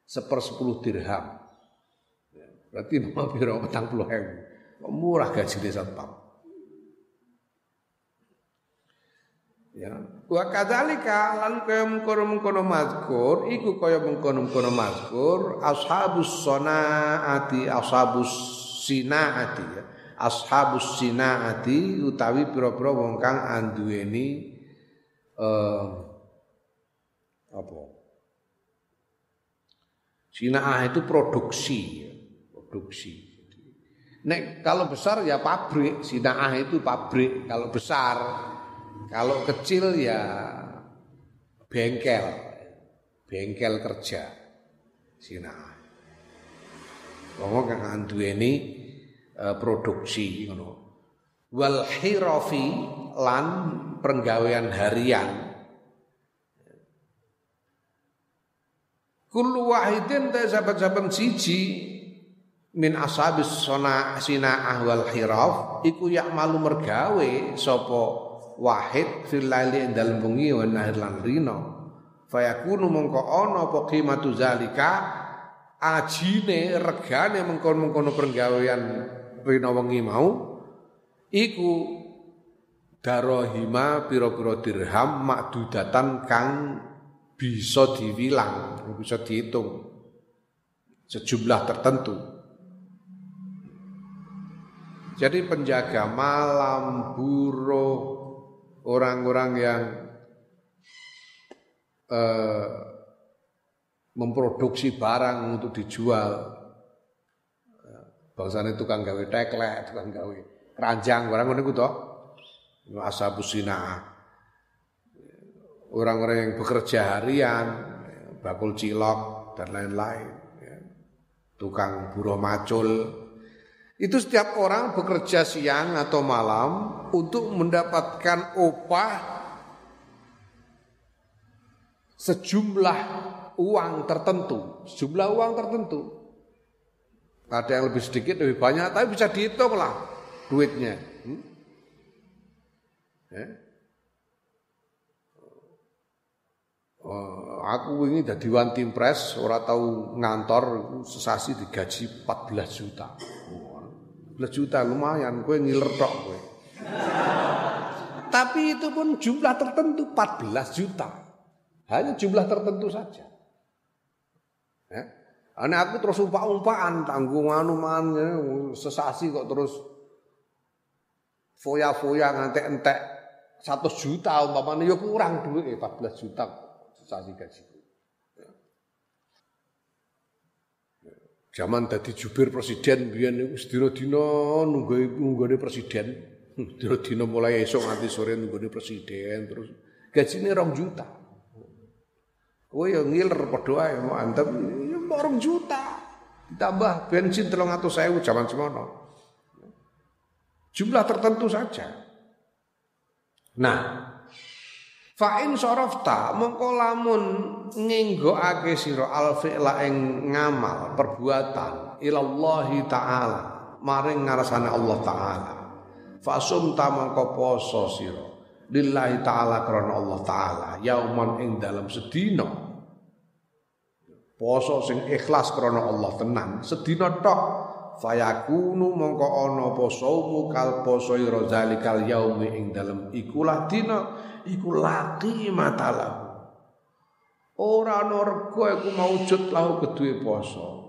Seper sepuluh dirham. Ya, berarti mau biro petang puluh. Murah gaji satpam. Ya. Wa kadzalika lan kaya mengkono-mengkono mazkur iku kaya mengkono-mengkono mazkur ashabus sanaati ashabus sinaati ya. Ashabus sinaati utawi pira-pira wong kang anduweni eh apa? Sinaah itu produksi, ya. produksi. Nek kalau besar ya pabrik, sinaah itu pabrik. Kalau besar, kalau kecil ya bengkel, bengkel kerja, sinaah. Wong kang anduweni uh, produksi ngono. Wal hirafi lan penggawean harian. Kullu wahidin ta saben-saben siji min ashabis sona sinaah wal hiraf iku yak malu mergawe sapa wahid fil laili dalem bengi wa nahir lan rino fayakunu mongko ana apa qimatu zalika? Ajine regane mengkon-mengkono pergawean rina wengi mau. Iku darohima pira-pira dirham makdudatan kang bisa diwilang, bisa dihitung sejumlah tertentu. Jadi penjaga malam, buruh, orang-orang yang eh, memproduksi barang untuk dijual. Bangsane tukang gawe teklek, tukang gawe keranjang, barang ngono iku to. Ashabus Orang-orang yang bekerja harian, bakul cilok dan lain-lain. Tukang buruh macul. Itu setiap orang bekerja siang atau malam untuk mendapatkan upah sejumlah uang tertentu, jumlah uang tertentu. Ada yang lebih sedikit, lebih banyak, tapi bisa dihitung lah duitnya. Hmm? Ya. Oh, aku ini jadi one team press, orang tahu ngantor sesasi digaji 14 juta. 14 juta lumayan, gue ngiler tok gue. Tapi itu pun jumlah tertentu 14 juta. Hanya jumlah tertentu saja. Ya. Aku terus umpak-umpakan tanggung anu man ya, sesasi kok terus foya-foya ngantek entek satu juta umpamanya ya kurang duit 14 eh, juta sesasi gaji. Ya. Ya. Zaman tadi jubir presiden biyen niku sedina dina nunggu presiden. Sedina dina mulai esok nganti sore nunggone presiden terus gajine 2 juta. Kowe ya ngiler padha ae mau antem ya orang juta. Ditambah bensin 300.000 zaman semono. Jumlah tertentu saja. Nah, Fa'in sorofta mongko lamun nginggokake sira al fi'la ing ngamal perbuatan ilallahi taala maring ngarsane Allah taala. Fasum ta mongko poso sira lillahi taala krana Allah taala yauman ing dalam sedina. Poso sing ikhlas krana Allah tenan sedina tok. Fayakunu mongko ana apa saumu kal poso ira yaumi ing dalem ikulah dina iku laki matalahu ora ana rega iku maujud lahu kedue poso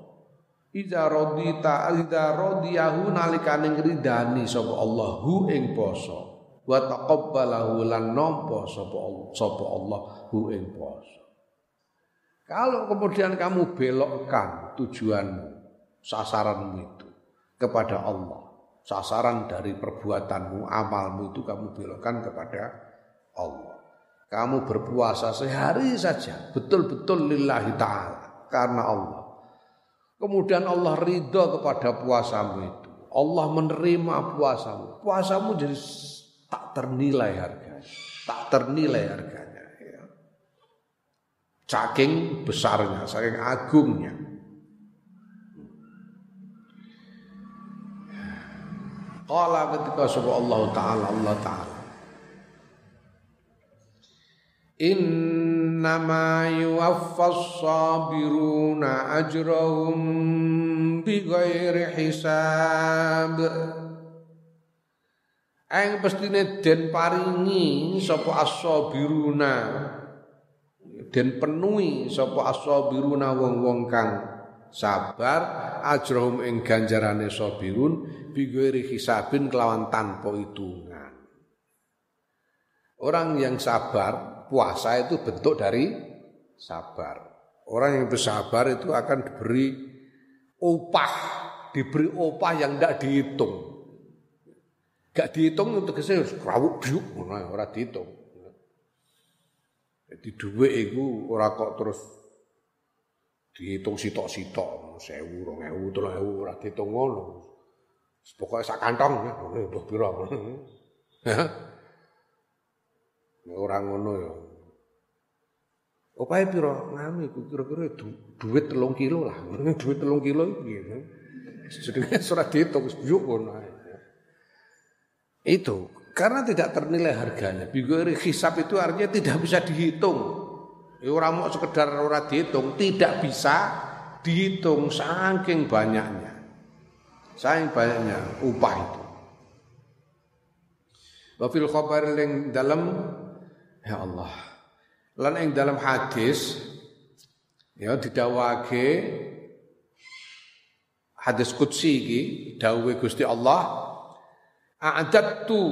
Iza rodita Iza rodiyahu nalikane ngridani sapa Allah hu ing poso wa taqabbalahu lan nampa sapa Allah sapa Allah hu ing poso Kalau kemudian kamu belokkan tujuanmu sasaranmu itu kepada Allah sasaran dari perbuatanmu amalmu itu kamu belokkan kepada Allah kamu berpuasa sehari saja betul-betul lillahi ta'ala karena Allah Kemudian Allah ridho kepada puasamu itu. Allah menerima puasamu. Puasamu jadi tak ternilai harganya. Tak ternilai harganya. Ya. Saking besarnya, saking agungnya. Qala ketika sebab Allah Ta'ala Allah Ta'ala. Innama yuwaffas sabiruna ajrahum bighairi hisab. Eng pestine den paringi sapa as-sabiruna den penuhi sapa as-sabiruna wong-wong kang sabar ajrahum ing ganjarane sabirun bighairi hisabin kelawan tanpa hitungan. Orang yang sabar puasa itu bentuk dari sabar. Orang yang bersabar itu akan diberi upah, diberi upah yang tidak dihitung. Gak dihitung untuk ke sini rawuk biuk, orang dihitung. Jadi duit itu orang kok terus dihitung sitok-sitok, sewu, rong ewu, tolong ewu, orang dihitung ngono. Pokoknya sak kantong, ya. Orang ngono ya. Opahe pira? Nganu iku kira-kira duit telung kilo lah. duit telung kilo itu gitu. Sedene surat dihitung yuk ngono Itu karena tidak ternilai harganya. Bigori hisab itu artinya tidak bisa dihitung. Ya orang mau sekedar ora dihitung, tidak bisa dihitung saking banyaknya. Saking banyaknya upah itu. Wafil khabar yang dalam Ya Allah. Lan ing dalam hadis ya didawake hadis qudsi iki dawuhe Gusti Allah a'dadtu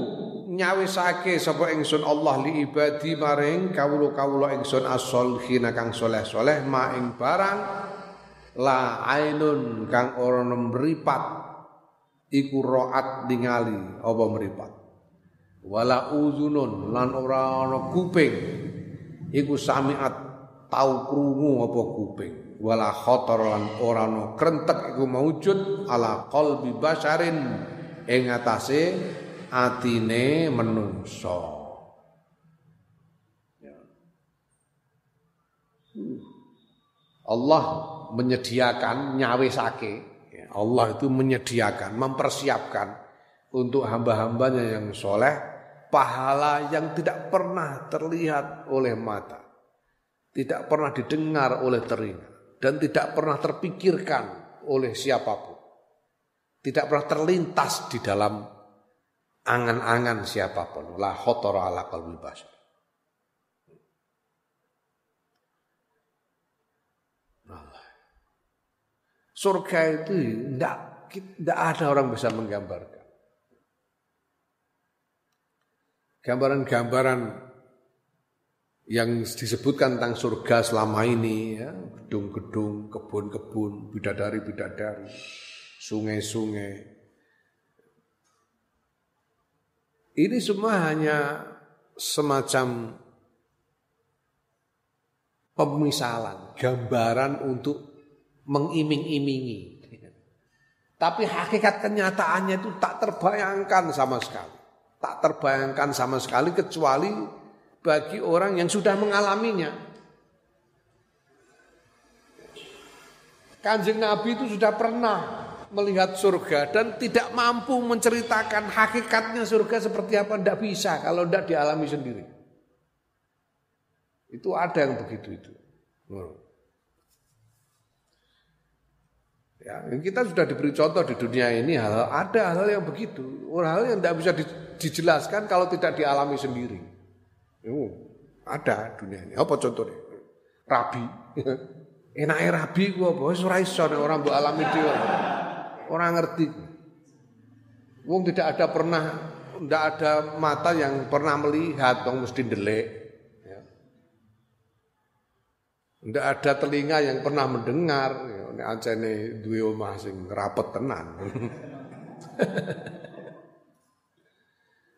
nyawisake sapa ingsun Allah li ibadi maring kawula-kawula ingsun as-solihin kang soleh-soleh ma ing barang la ainun kang ora mripat iku roat ningali apa mripat. Wala uzunun lan ora ana kuping iku samiat tau krungu apa kuping. Wala khatar lan ora ana krentek iku maujud ala qalbi basarin ing atase atine menungso. Ya. Allah menyediakan nyawisake. Ya, Allah itu menyediakan mempersiapkan untuk hamba-hambanya yang soleh pahala yang tidak pernah terlihat oleh mata, tidak pernah didengar oleh telinga, dan tidak pernah terpikirkan oleh siapa pun. Tidak pernah terlintas di dalam angan-angan siapa pun. La khotor ala basar. Surga itu tidak, ada orang bisa menggambarkan. Gambaran-gambaran yang disebutkan tentang surga selama ini ya, gedung-gedung, kebun-kebun, bidadari-bidadari, sungai-sungai. Ini semua hanya semacam pemisalan, gambaran untuk mengiming-imingi. Tapi hakikat kenyataannya itu tak terbayangkan sama sekali tak terbayangkan sama sekali kecuali bagi orang yang sudah mengalaminya. Kanjeng Nabi itu sudah pernah melihat surga dan tidak mampu menceritakan hakikatnya surga seperti apa tidak bisa kalau tidak dialami sendiri. Itu ada yang begitu itu. Ya, kita sudah diberi contoh di dunia ini hal ada hal yang begitu, hal yang tidak bisa dijelaskan kalau tidak dialami sendiri. Oh, ada dunia ini. Apa contohnya? Rabi. Enaknya rabi gua? Wis ora orang mbok alami dhewe. Ora ngerti. Wong tidak ada pernah tidak ada mata yang pernah melihat, wong mesti ndelik. Ya. Tidak ada telinga yang pernah mendengar. Ya nek ancene duwe omah sing rapet tenan.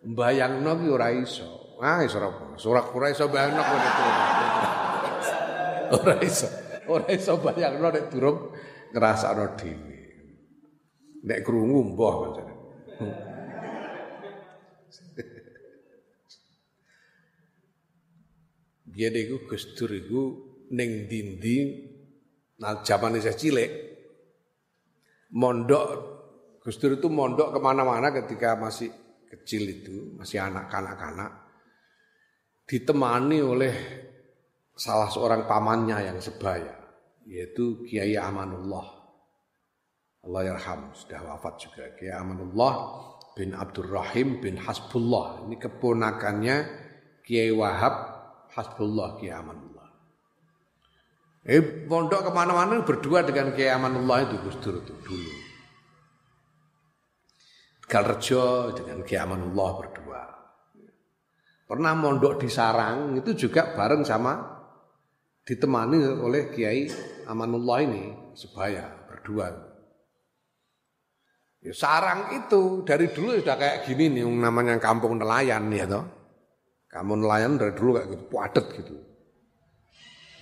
Bayangno ki ora iso. Ah iso ora. Surak ora iso bayangno kok Ora iso. Ora iso bayangno nek durung ngrasakno dhewe. Nek krungu mbah pancen. Biyen iku Gus Dur iku ning dinding Nah zaman saya cilik, mondok, Gus Dur itu mondok ke mana-mana ketika masih kecil itu, masih anak kanak-kanak, ditemani oleh salah seorang pamannya yang sebaya, yaitu Kiai Amanullah. Allah yarham, sudah wafat juga. Kiai Amanullah bin Abdurrahim bin Hasbullah. Ini keponakannya Kiai Wahab Hasbullah Kiai Amanullah. Eh pondok ke mana-mana berdua dengan Kiai Amanullah itu Gus Dur itu dulu. Galrejo dengan Kiai Amanullah berdua. Pernah mondok di Sarang itu juga bareng sama ditemani oleh Kiai Amanullah ini sebaya berdua. Ya, sarang itu dari dulu sudah kayak gini nih namanya kampung nelayan ya toh. Kampung nelayan dari dulu kayak gitu, padat gitu.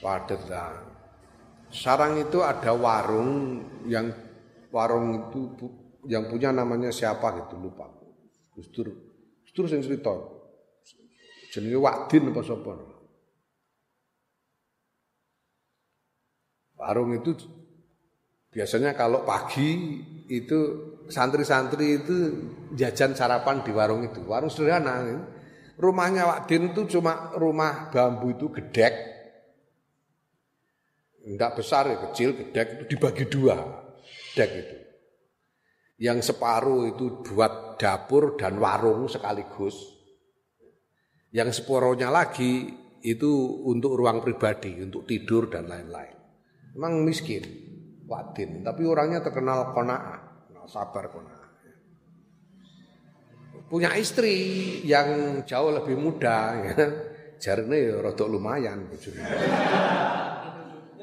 Lah. Sarang itu ada warung yang warung itu yang punya namanya siapa gitu lupa. Gus Dur. Gus Dur sing cerita. Jenenge Wadin apa sapa? Warung itu biasanya kalau pagi itu santri-santri itu jajan sarapan di warung itu. Warung sederhana. Rumahnya Wadin itu cuma rumah bambu itu gedek tidak besar ya kecil, gedek itu dibagi dua dek itu. Yang separuh itu buat dapur dan warung sekaligus. Yang separuhnya lagi itu untuk ruang pribadi, untuk tidur dan lain-lain. Memang miskin, wadin, tapi orangnya terkenal kona'ah, sabar kona'ah. Punya istri yang jauh lebih muda, ya. jarene ya rodok lumayan.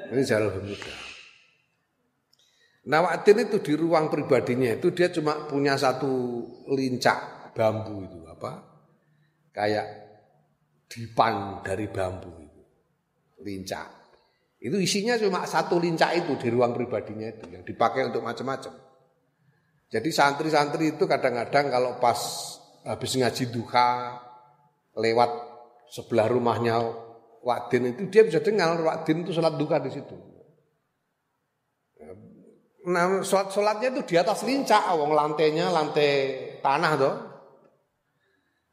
Ini jauh lebih mudah. Nawatin itu di ruang pribadinya itu dia cuma punya satu lincak bambu itu apa? Kayak dipan dari bambu itu. Lincak. Itu isinya cuma satu lincak itu di ruang pribadinya itu yang dipakai untuk macam-macam. Jadi santri-santri itu kadang-kadang kalau pas habis ngaji duha lewat sebelah rumahnya Wadin itu dia bisa dengar Wadin itu sholat duka di situ. Nah, sholat sholatnya itu di atas lincah, wong lantainya lantai tanah tuh.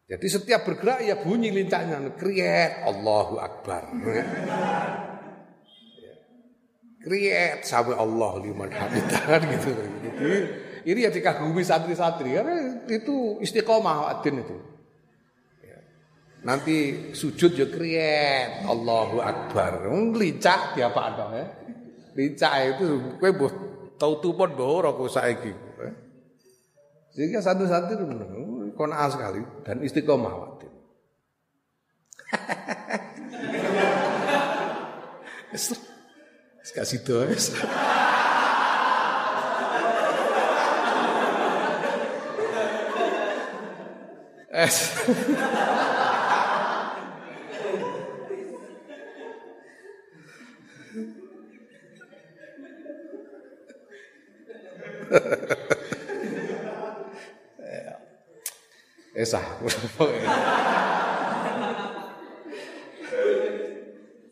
Jadi setiap bergerak ya bunyi lincahnya, kriet Allahu Akbar. Kriet sampai Allah liman hamidah gitu. Ini ya dikagumi santri-santri karena itu istiqomah Wadin itu. Nanti sujud ya kriyet. Allahu Akbar. Wong licak ya ya. Licak itu kowe mbok tau tupon mbok ora kok saiki. Sehingga satu-satu itu kona sekali dan istiqomah waktu. Kasih doa. Es. Esah.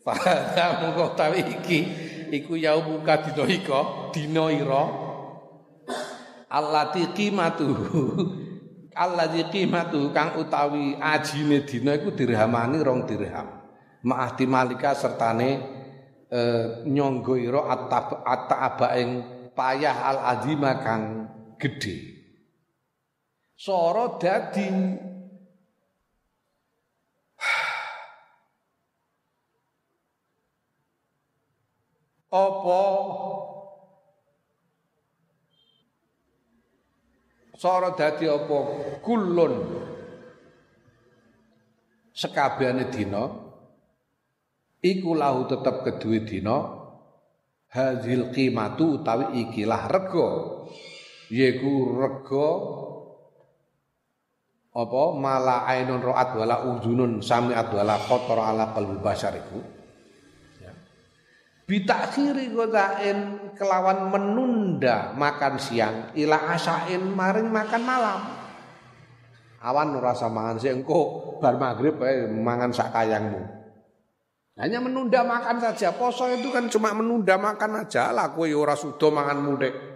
Pada mungko tawi iki iku yau buka dina ika dina ira allati qimatu allati qimatu kang utawi ajine dina iku dirhamani rong dirham ma'ahdi malika sertane e, nyangga ira atab ata ing payah al azima kang gede. Soro dadi. Apa? Soro dadi apa? Kulun sekabehane dina iku lahu tetep kedue hadhil qimatu utawi ikilah rega. Yaiku rega apa? Mala ainun ra'at wala udunun sami'at wala qatar ala qalbi basar iku. Ya. bitakhiri godain kelawan menunda makan siang ila asain maring makan malam. Awan ora mangan sih engko bar maghrib eh, mangan sak kayangmu hanya menunda makan saja poso itu kan cuma menunda makan aja lah kowe ya ora sudo mangan mudek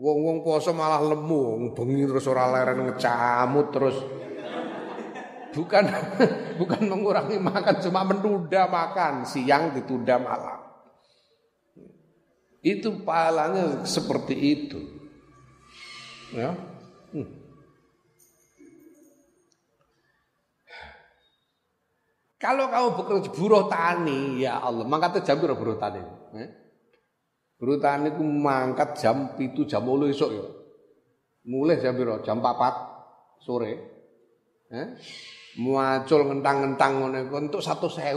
Wong-wong poso malah lemu, bengi terus ora leren ngecamut terus. Bukan bukan mengurangi makan, cuma menunda makan, siang ditunda malam. Itu pahalanya seperti itu. Ya. Hmm. Kalau kamu bekerja buruh tani, ya Allah, maka jam buruh tani. Eh? Berutani ku mangkat jam itu jam 8 esuk ya. Mulai jam piro? Jam 4 sore. Eh? Muacul ngentang-ngentang ngene iku entuk 100.000.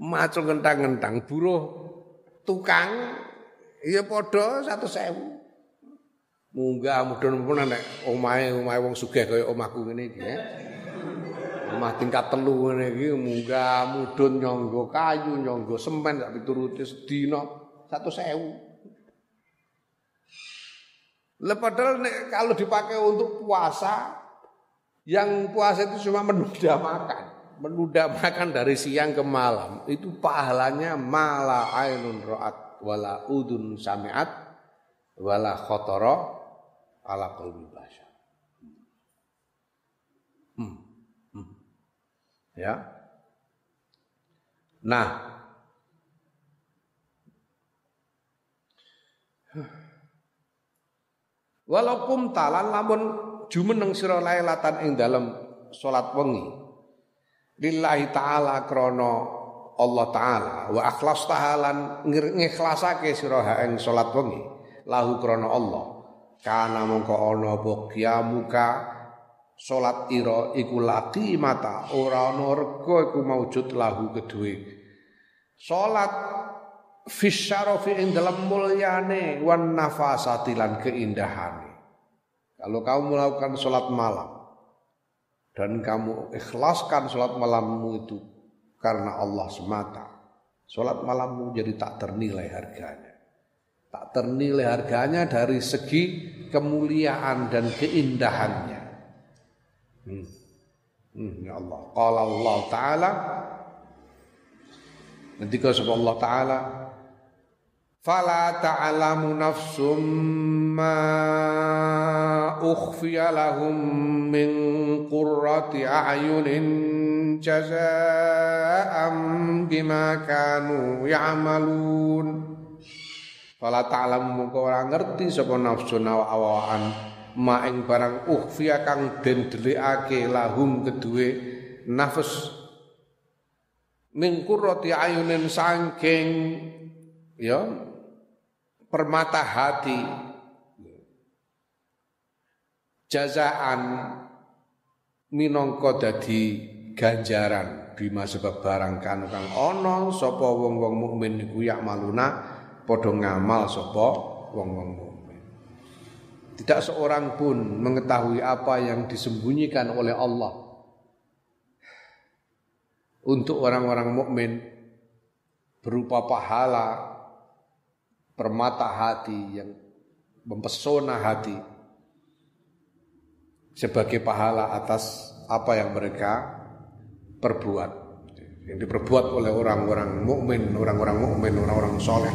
Macul ngentang-ngentang buruh tukang ya padha 100.000. Munggah mudhun-mudhun nek omahe omahe wong sugih kaya omahku ngene iki ya. Omah tingkat telu ngene iki munggah mudhun nyangga kayu, nyangga semen sak pituruti sedina 100.000. Lah padahal nek kalau dipakai untuk puasa yang puasa itu cuma menunda makan, menunda makan dari siang ke malam, itu pahalanya mala ainun ra'at wala udun sami'at wala khotoro ala qalbi basyar. Hmm. Ya. Nah, Walaupun talan lamun jumeneng sira lailatan ing dalam salat wengi. Lillahi taala krana Allah taala wa akhlas tahalan ngikhlasake sira ing salat wengi lahu krana Allah. Kana mongko ana apa kiamuka salat ira iku laki mata. Ora ana rega iku maujud lahu kedue. Salat fisyarafi ing dalam mulyane wan nafasati lan keindahane kalau kamu melakukan salat malam dan kamu ikhlaskan salat malammu itu karena Allah semata salat malammu jadi tak ternilai harganya. Tak ternilai harganya dari segi kemuliaan dan keindahannya Hmm. Hmm, ya Allah. Qala Allah Ta'ala Ketika sebab Allah Ta'ala Fala ta'lamu nafsum ma ukhfiya lahum min qurrati a'yunin jaza'an bima kanu ya'malun Fala ta'lamu muka orang ngerti sapa nafsu awaan ma ing barang ukhfiya kang den delikake lahum kedue nafas. Min qurrati ayunin sangking ya permata hati. Jazaan minangka dadi ganjaran bima sebab barang kang ana sapa wong-wong mukmin iku yak maluna padha ngamal sapa wong-wong tidak seorang pun mengetahui apa yang disembunyikan oleh Allah untuk orang-orang mukmin berupa pahala permata hati yang mempesona hati sebagai pahala atas apa yang mereka perbuat yang diperbuat oleh orang-orang mukmin, orang-orang mukmin, orang-orang soleh.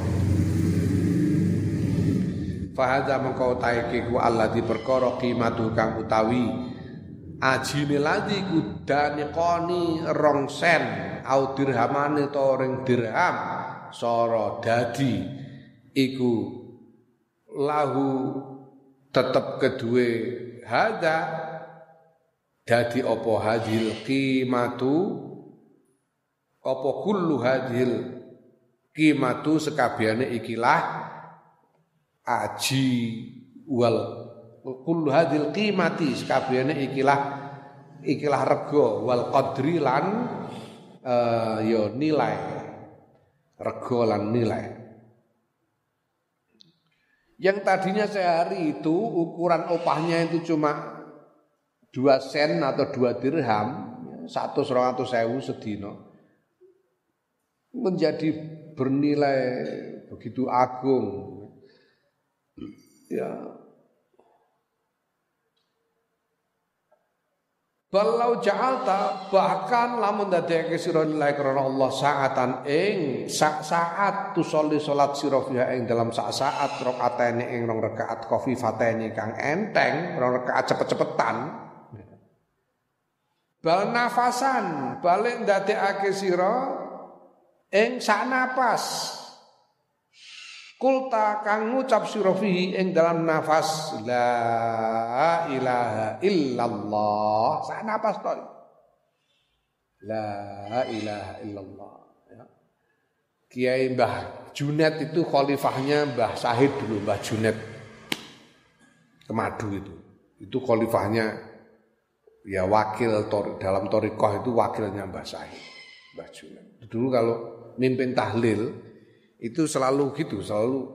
Fahadha mengkau taiki ku di perkara qimatu kang utawi ajine ladhi ku koni rong sen au dirhamane to ring dirham soro dadi. Iku lahu tetep kedue hada dadi apa hadil qimatu? Apa kullu hadil qimatu sekabehane ikilah aji wal kullu hadil qimati sekabehane ikilah ikilah rego wal qadri lan uh, yo nilai. Rego lan nilai. Yang tadinya sehari itu ukuran opahnya itu cuma dua sen atau dua dirham satu seratus sewu sedino menjadi bernilai begitu agung ya. Balau ja'alta bahkan lamun dadekake sira lillahi karena Allah saatan ing sak saat tu soli salat sira fiha ing dalam sak saat rakaatene ing rong rakaat khafifatene kang enteng rong rakaat cepet-cepetan. Bal nafasan balik ndadekake sira ing sak napas Kulta kang ngucap sira fihi ing dalam nafas la ilaha illallah. Sak nafas to. La ilaha illallah. Ya. Kiai Mbah Junet itu khalifahnya Mbah Sahid dulu, Mbah Junet. Kemadu itu. Itu khalifahnya ya wakil tor, dalam torikoh itu wakilnya Mbah Sahid, Mbah Junet. Dulu kalau mimpin tahlil itu selalu gitu, selalu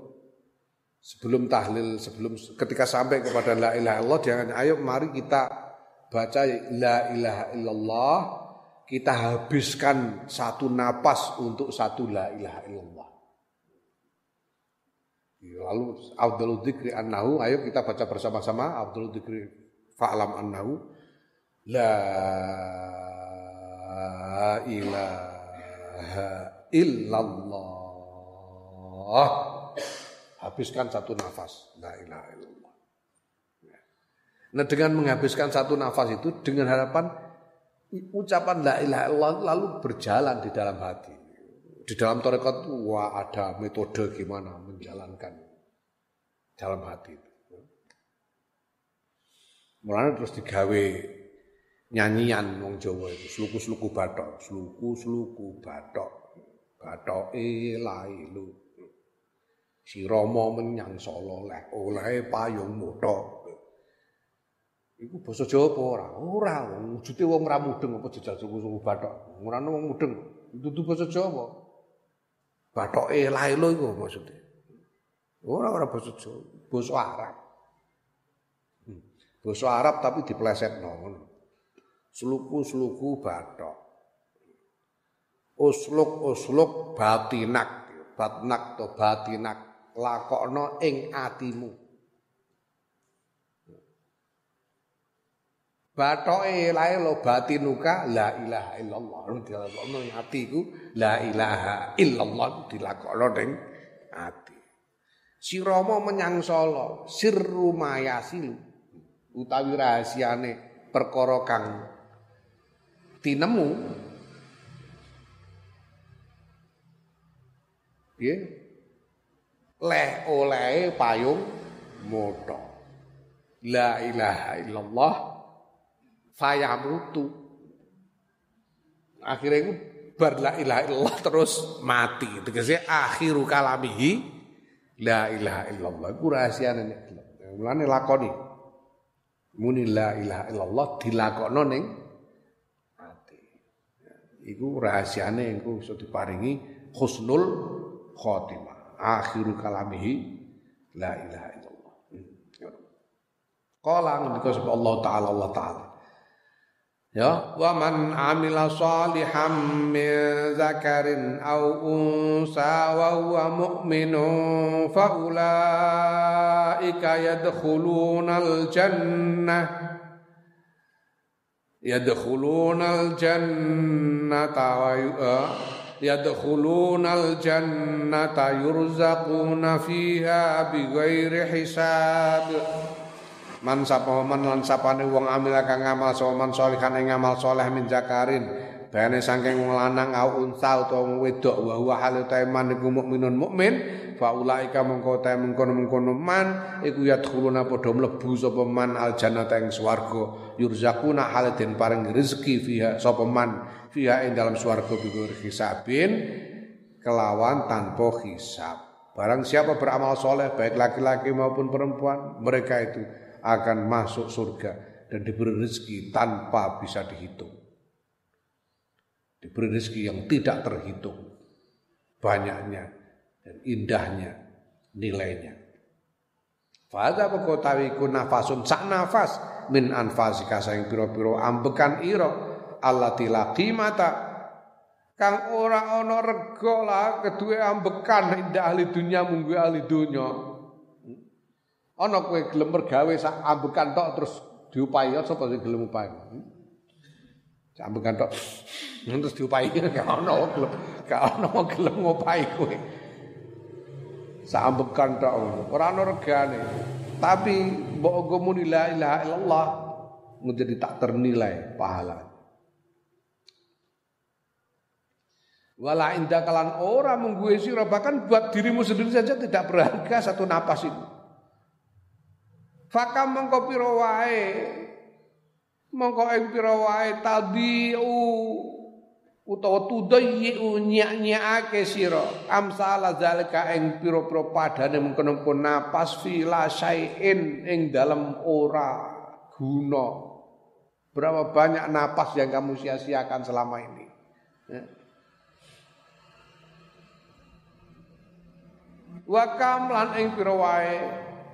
sebelum tahlil, sebelum ketika sampai kepada la ilaha illallah jangan ayo mari kita baca la ilaha illallah, kita habiskan satu napas untuk satu la ilaha illallah. Lalu Abdul Dzikri annahu, ayo kita baca bersama-sama Abdul Dzikri fa'lam annahu la ilaha illallah Allah habiskan satu nafas. La ilaha illallah. Nah dengan menghabiskan satu nafas itu dengan harapan ucapan la ilaha illallah lalu berjalan di dalam hati. Di dalam tarekat wah ada metode gimana menjalankan dalam hati itu. Mulanya terus digawe nyanyian wong Jawa itu sluku-sluku batok sluku-sluku batok batoke lailu Si Rama menyang Solo leh oleh payung moto. Iku basa Jawa apa ora? Ora, wujude wong ra mudeng apa jejal suku-suku Bathok. Ora wong mudeng. Dudu basa Jawa. Bathoke laelo iku maksudnya. Ora ora basa Jawa, basa Arab. Hmm. Arab tapi diplesetno ngono. Sluku-sluku Bathok. Usluk-usluk batinak, batnak to batinak lakokno ing atimu. Batoke lae lo batinuka la ilaha illallah. Dilakokno ing atiku la ilaha illallah dilakokno ning ati. Si Rama menyang Solo, sirru mayasilu utawi rahasiane perkara kang tinemu Nggih leh oleh payung moto. La ilaha illallah fayamutu. Akhirnya itu bar la ilaha illallah terus mati. Tegese akhiru kalamihi la ilaha illallah. Iku rahasiane nek mulane lakoni. Muni la ilaha illallah dilakokno ning ati. Iku rahasiane engko iso diparingi husnul khotimah akhiru kalamihi la ilaha illallah. Qala ngendika sapa Allah taala Allah taala. Ya, wa man amila salihan min zakarin aw unsa wa huwa mu'minun fa ulaika yadkhuluna al-jannah yadkhuluna al-jannata wa yadkhulunal jannata yurzaquna fiha bighairi hisab man sapa man lan sapane wong amil kang ngamal sapa man salihan ing ngamal saleh min zakarin. Bayane saking wong lanang au unsa utawa wedok wa huwa hal man iku mukminun mukmin. Fa ulaika mengko ta mengkono-mengkono man iku yadkhuluna padha mlebu sapa man al jannata ing swarga. Yurzaquna hal den paring rezeki fiha sapa man fiha ing dalam swarga bi hisabin kelawan tanpa hisab Barang siapa beramal soleh baik laki-laki maupun perempuan mereka itu akan masuk surga dan diberi rezeki tanpa bisa dihitung. Diberi rezeki yang tidak terhitung banyaknya dan indahnya nilainya. Fadha ku nafasun sak nafas min anfasika saing piro-piro ambekan iro Allah tilaki mata. Kang ora ana rega lah kedue ambekan indah ahli dunia munggu ahli dunia ana kowe gelem mergawe sak ambekan tok terus diupahi sapa sing gelem upahi? Sak ambekan tok terus diupahi. Gak ana gelem gak ana gelem ngupahi kowe. Sak ambekan tok. Ora ana regane. Tapi mbok ngomong la ilaha illallah menjadi tak ternilai pahala Wala indah kalan orang menggue sira bahkan buat dirimu sendiri saja tidak berharga satu napas itu. Fakam mengko pira wae mengko ing pira wae tadiu utawa tudayyu nyak-nyakake sira amsal zalika ing pira-pira padane mengkono napas fila syai'in ing dalam ora guna. Berapa banyak napas yang kamu sia-siakan selama ini? Ya. Wa kam lan ing pira wae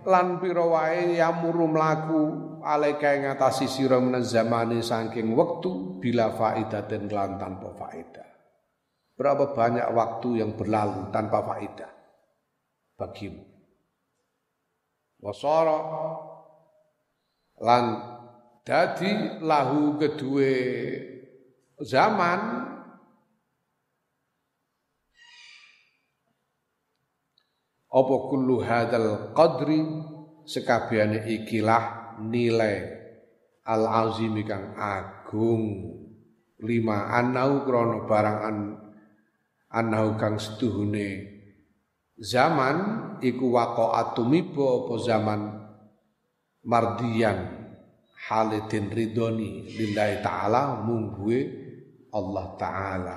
lan pira wae yamuru mlaku alaika ing atasi sira zamane saking wektu bila faidaten lan tanpa faedah. Berapa banyak waktu yang berlalu tanpa faedah bagimu? Wasara lan dadi lahu kedue zaman apa kullu hadzal qadri? Sekabehane ikilah nilai al azim kang agung. Lima anau krana barang an anau kang setuhune zaman iku waqa'atu mibo apa zaman mardiyan halidin ridoni lillahi ta'ala mungguwe Allah ta'ala.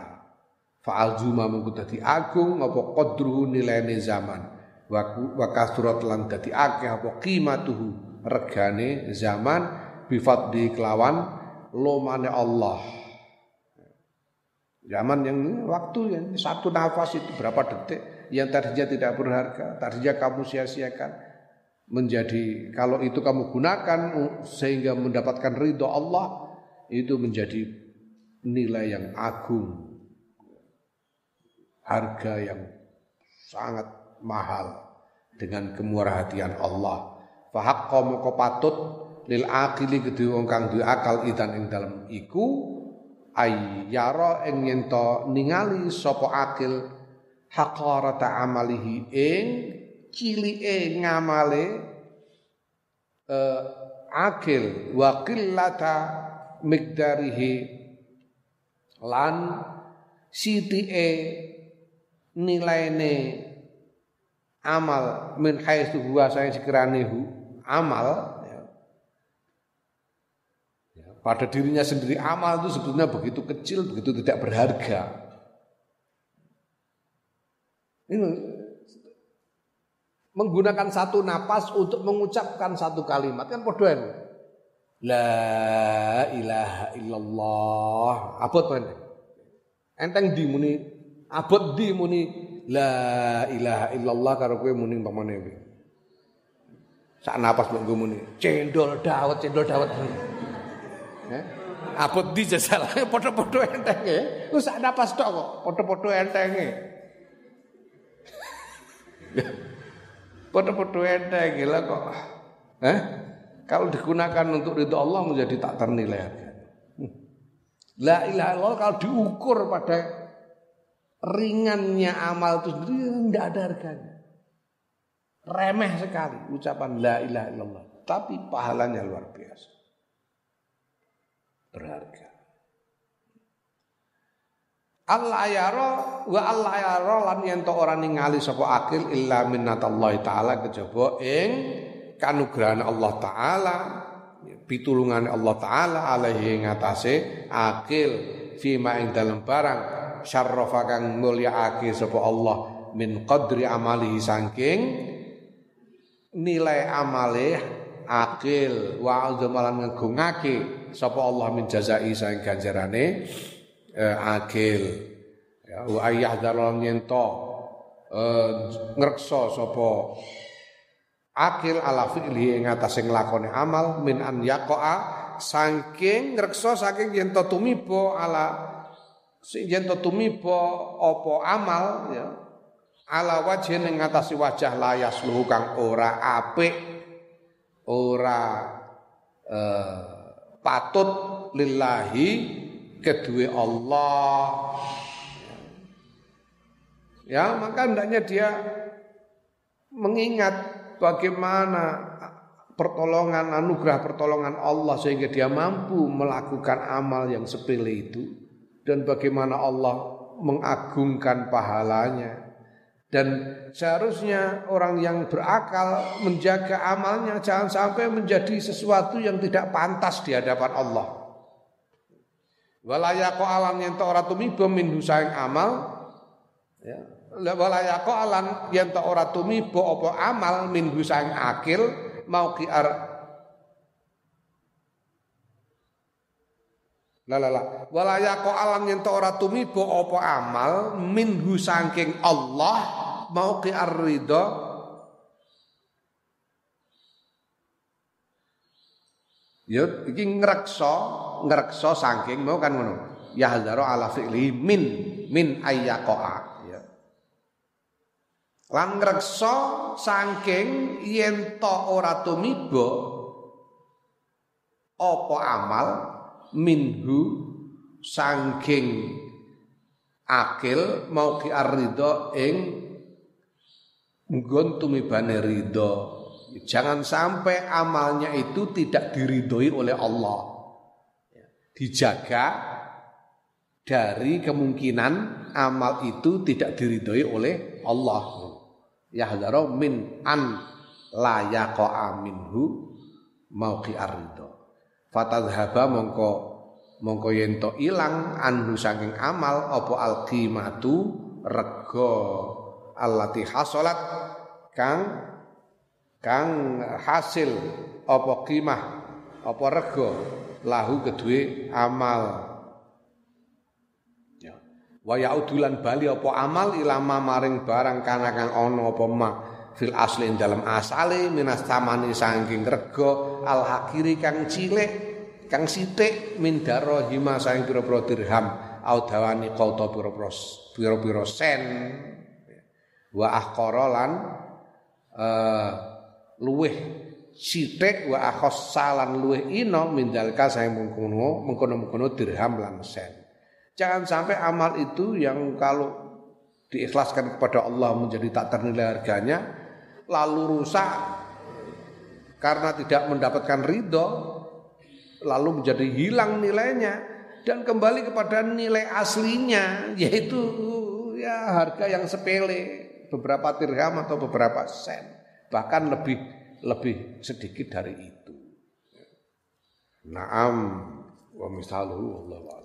Fa'alzuma mungku dadi agung apa qadruhu nilaine zaman wa kasurat lan dadi akeh apa qimatuhu regane zaman bifadli kelawan lomane Allah. Zaman yang waktu yang satu nafas itu berapa detik yang tadinya tidak berharga tadinya kamu sia-siakan. Menjadi kalau itu kamu gunakan sehingga mendapatkan ridho Allah itu menjadi nilai yang agung. Harga yang sangat mahal dengan kemurahatian Allah. Fahaqqa moko patut lil aqili kedhe wong kang duwe akal idan ing dalem iku ayyara ing yen ningali sapa akil haqarata amalihi ing cilike ngamale uh, akil wa qillata miqdarihi lan sitike nilaine amal. Min haitsu huwa saya sekirane amal ya. ya, pada dirinya sendiri amal itu sebetulnya begitu kecil begitu tidak berharga. Ini menggunakan satu napas untuk mengucapkan satu kalimat. Kan podoan La ilaha illallah. Abot mana enteng di muni abot di muni La ilaha illallah karo kowe muni pamane kowe. Sak napas mbok muni. Cendol dawet, cendol dawet. Eh? Apot di jajal padha-padha entenge. Ku sak napas tok kok, padha-padha entenge. Padha-padha entenge lah kok. Eh? Kalau digunakan untuk ridho Allah menjadi tak ternilai hmm. La ilaha illallah kalau diukur pada ringannya amal itu sendiri tidak ada harganya. Remeh sekali ucapan la ilaha illallah. Tapi pahalanya luar biasa. Berharga. Allah yara wa Allah yara lan yen to ora ningali sapa akil illa minnatallahi taala kejaba ing kanugrahan Allah taala pitulungan Allah taala alaihi ngatasé akil fima ing dalem barang syarrafa kang mulyaake sapa Allah min qadri amalihi saking nilai amale akil wa azamalan ngegungake sapa Allah min jazai saing ganjarane eh, akil. Ya wa ayyahdharon yento eh, ngrekso sapa akil ala fi'li ing atase nglakone amal min an yaqa'a saking ngrekso saking yen to ala yen to tumiba apa amal ya ala wajhin ing ngatasi wajah layas luhu kang ora apik ora eh, patut lillahi kedua Allah. Ya, maka hendaknya dia mengingat bagaimana pertolongan anugerah pertolongan Allah sehingga dia mampu melakukan amal yang sepele itu dan bagaimana Allah mengagungkan pahalanya. Dan seharusnya orang yang berakal menjaga amalnya jangan sampai menjadi sesuatu yang tidak pantas di hadapan Allah. Walayako alam yang ora tumiba min amal. Ya. Walayako alam yang ora tumiba apa amal min husaing akil. Mau kiar la la. Walayako alam yang ora tumiba apa amal minhu saking Allah mau ki ridho Ya iki ngrekso, ngrekso saking mau kan ngono. Ya hadzaro ala fi'li min min ayyaqa'a ya. Lan ngrekso saking yen to ora tumiba apa amal minhu saking akil mau ki arridho ing nggon tumibane ridho Jangan sampai amalnya itu tidak diridhoi oleh Allah. Ya, dijaga dari kemungkinan amal itu tidak diridhoi oleh Allah. Yahdharu min an la yaqa'a minhu mauqi arridho. Fatadhaba mongko mongko yen to ilang anhu saking amal apa alqimatu rego allati hasolat kang kang hasil apa qimah apa rego lahu kedue amal. Ya. Wa bali apa amal ilama maring barang kana kang ana apa ma fil asli dalam asale minas tamani saking rego al hakiri kang cilik kang sithik min darahima saking pira-pira dirham au dawani qauta pira-pira sen wa ahqara uh, luweh sithik wa akhassalan luweh ino mindalka saya mengkono mengkono-mengkono dirham lan sen. Jangan sampai amal itu yang kalau diikhlaskan kepada Allah menjadi tak ternilai harganya lalu rusak karena tidak mendapatkan ridho lalu menjadi hilang nilainya dan kembali kepada nilai aslinya yaitu ya harga yang sepele beberapa dirham atau beberapa sen bahkan lebih lebih sedikit dari itu. Naam wa misaluhu Allah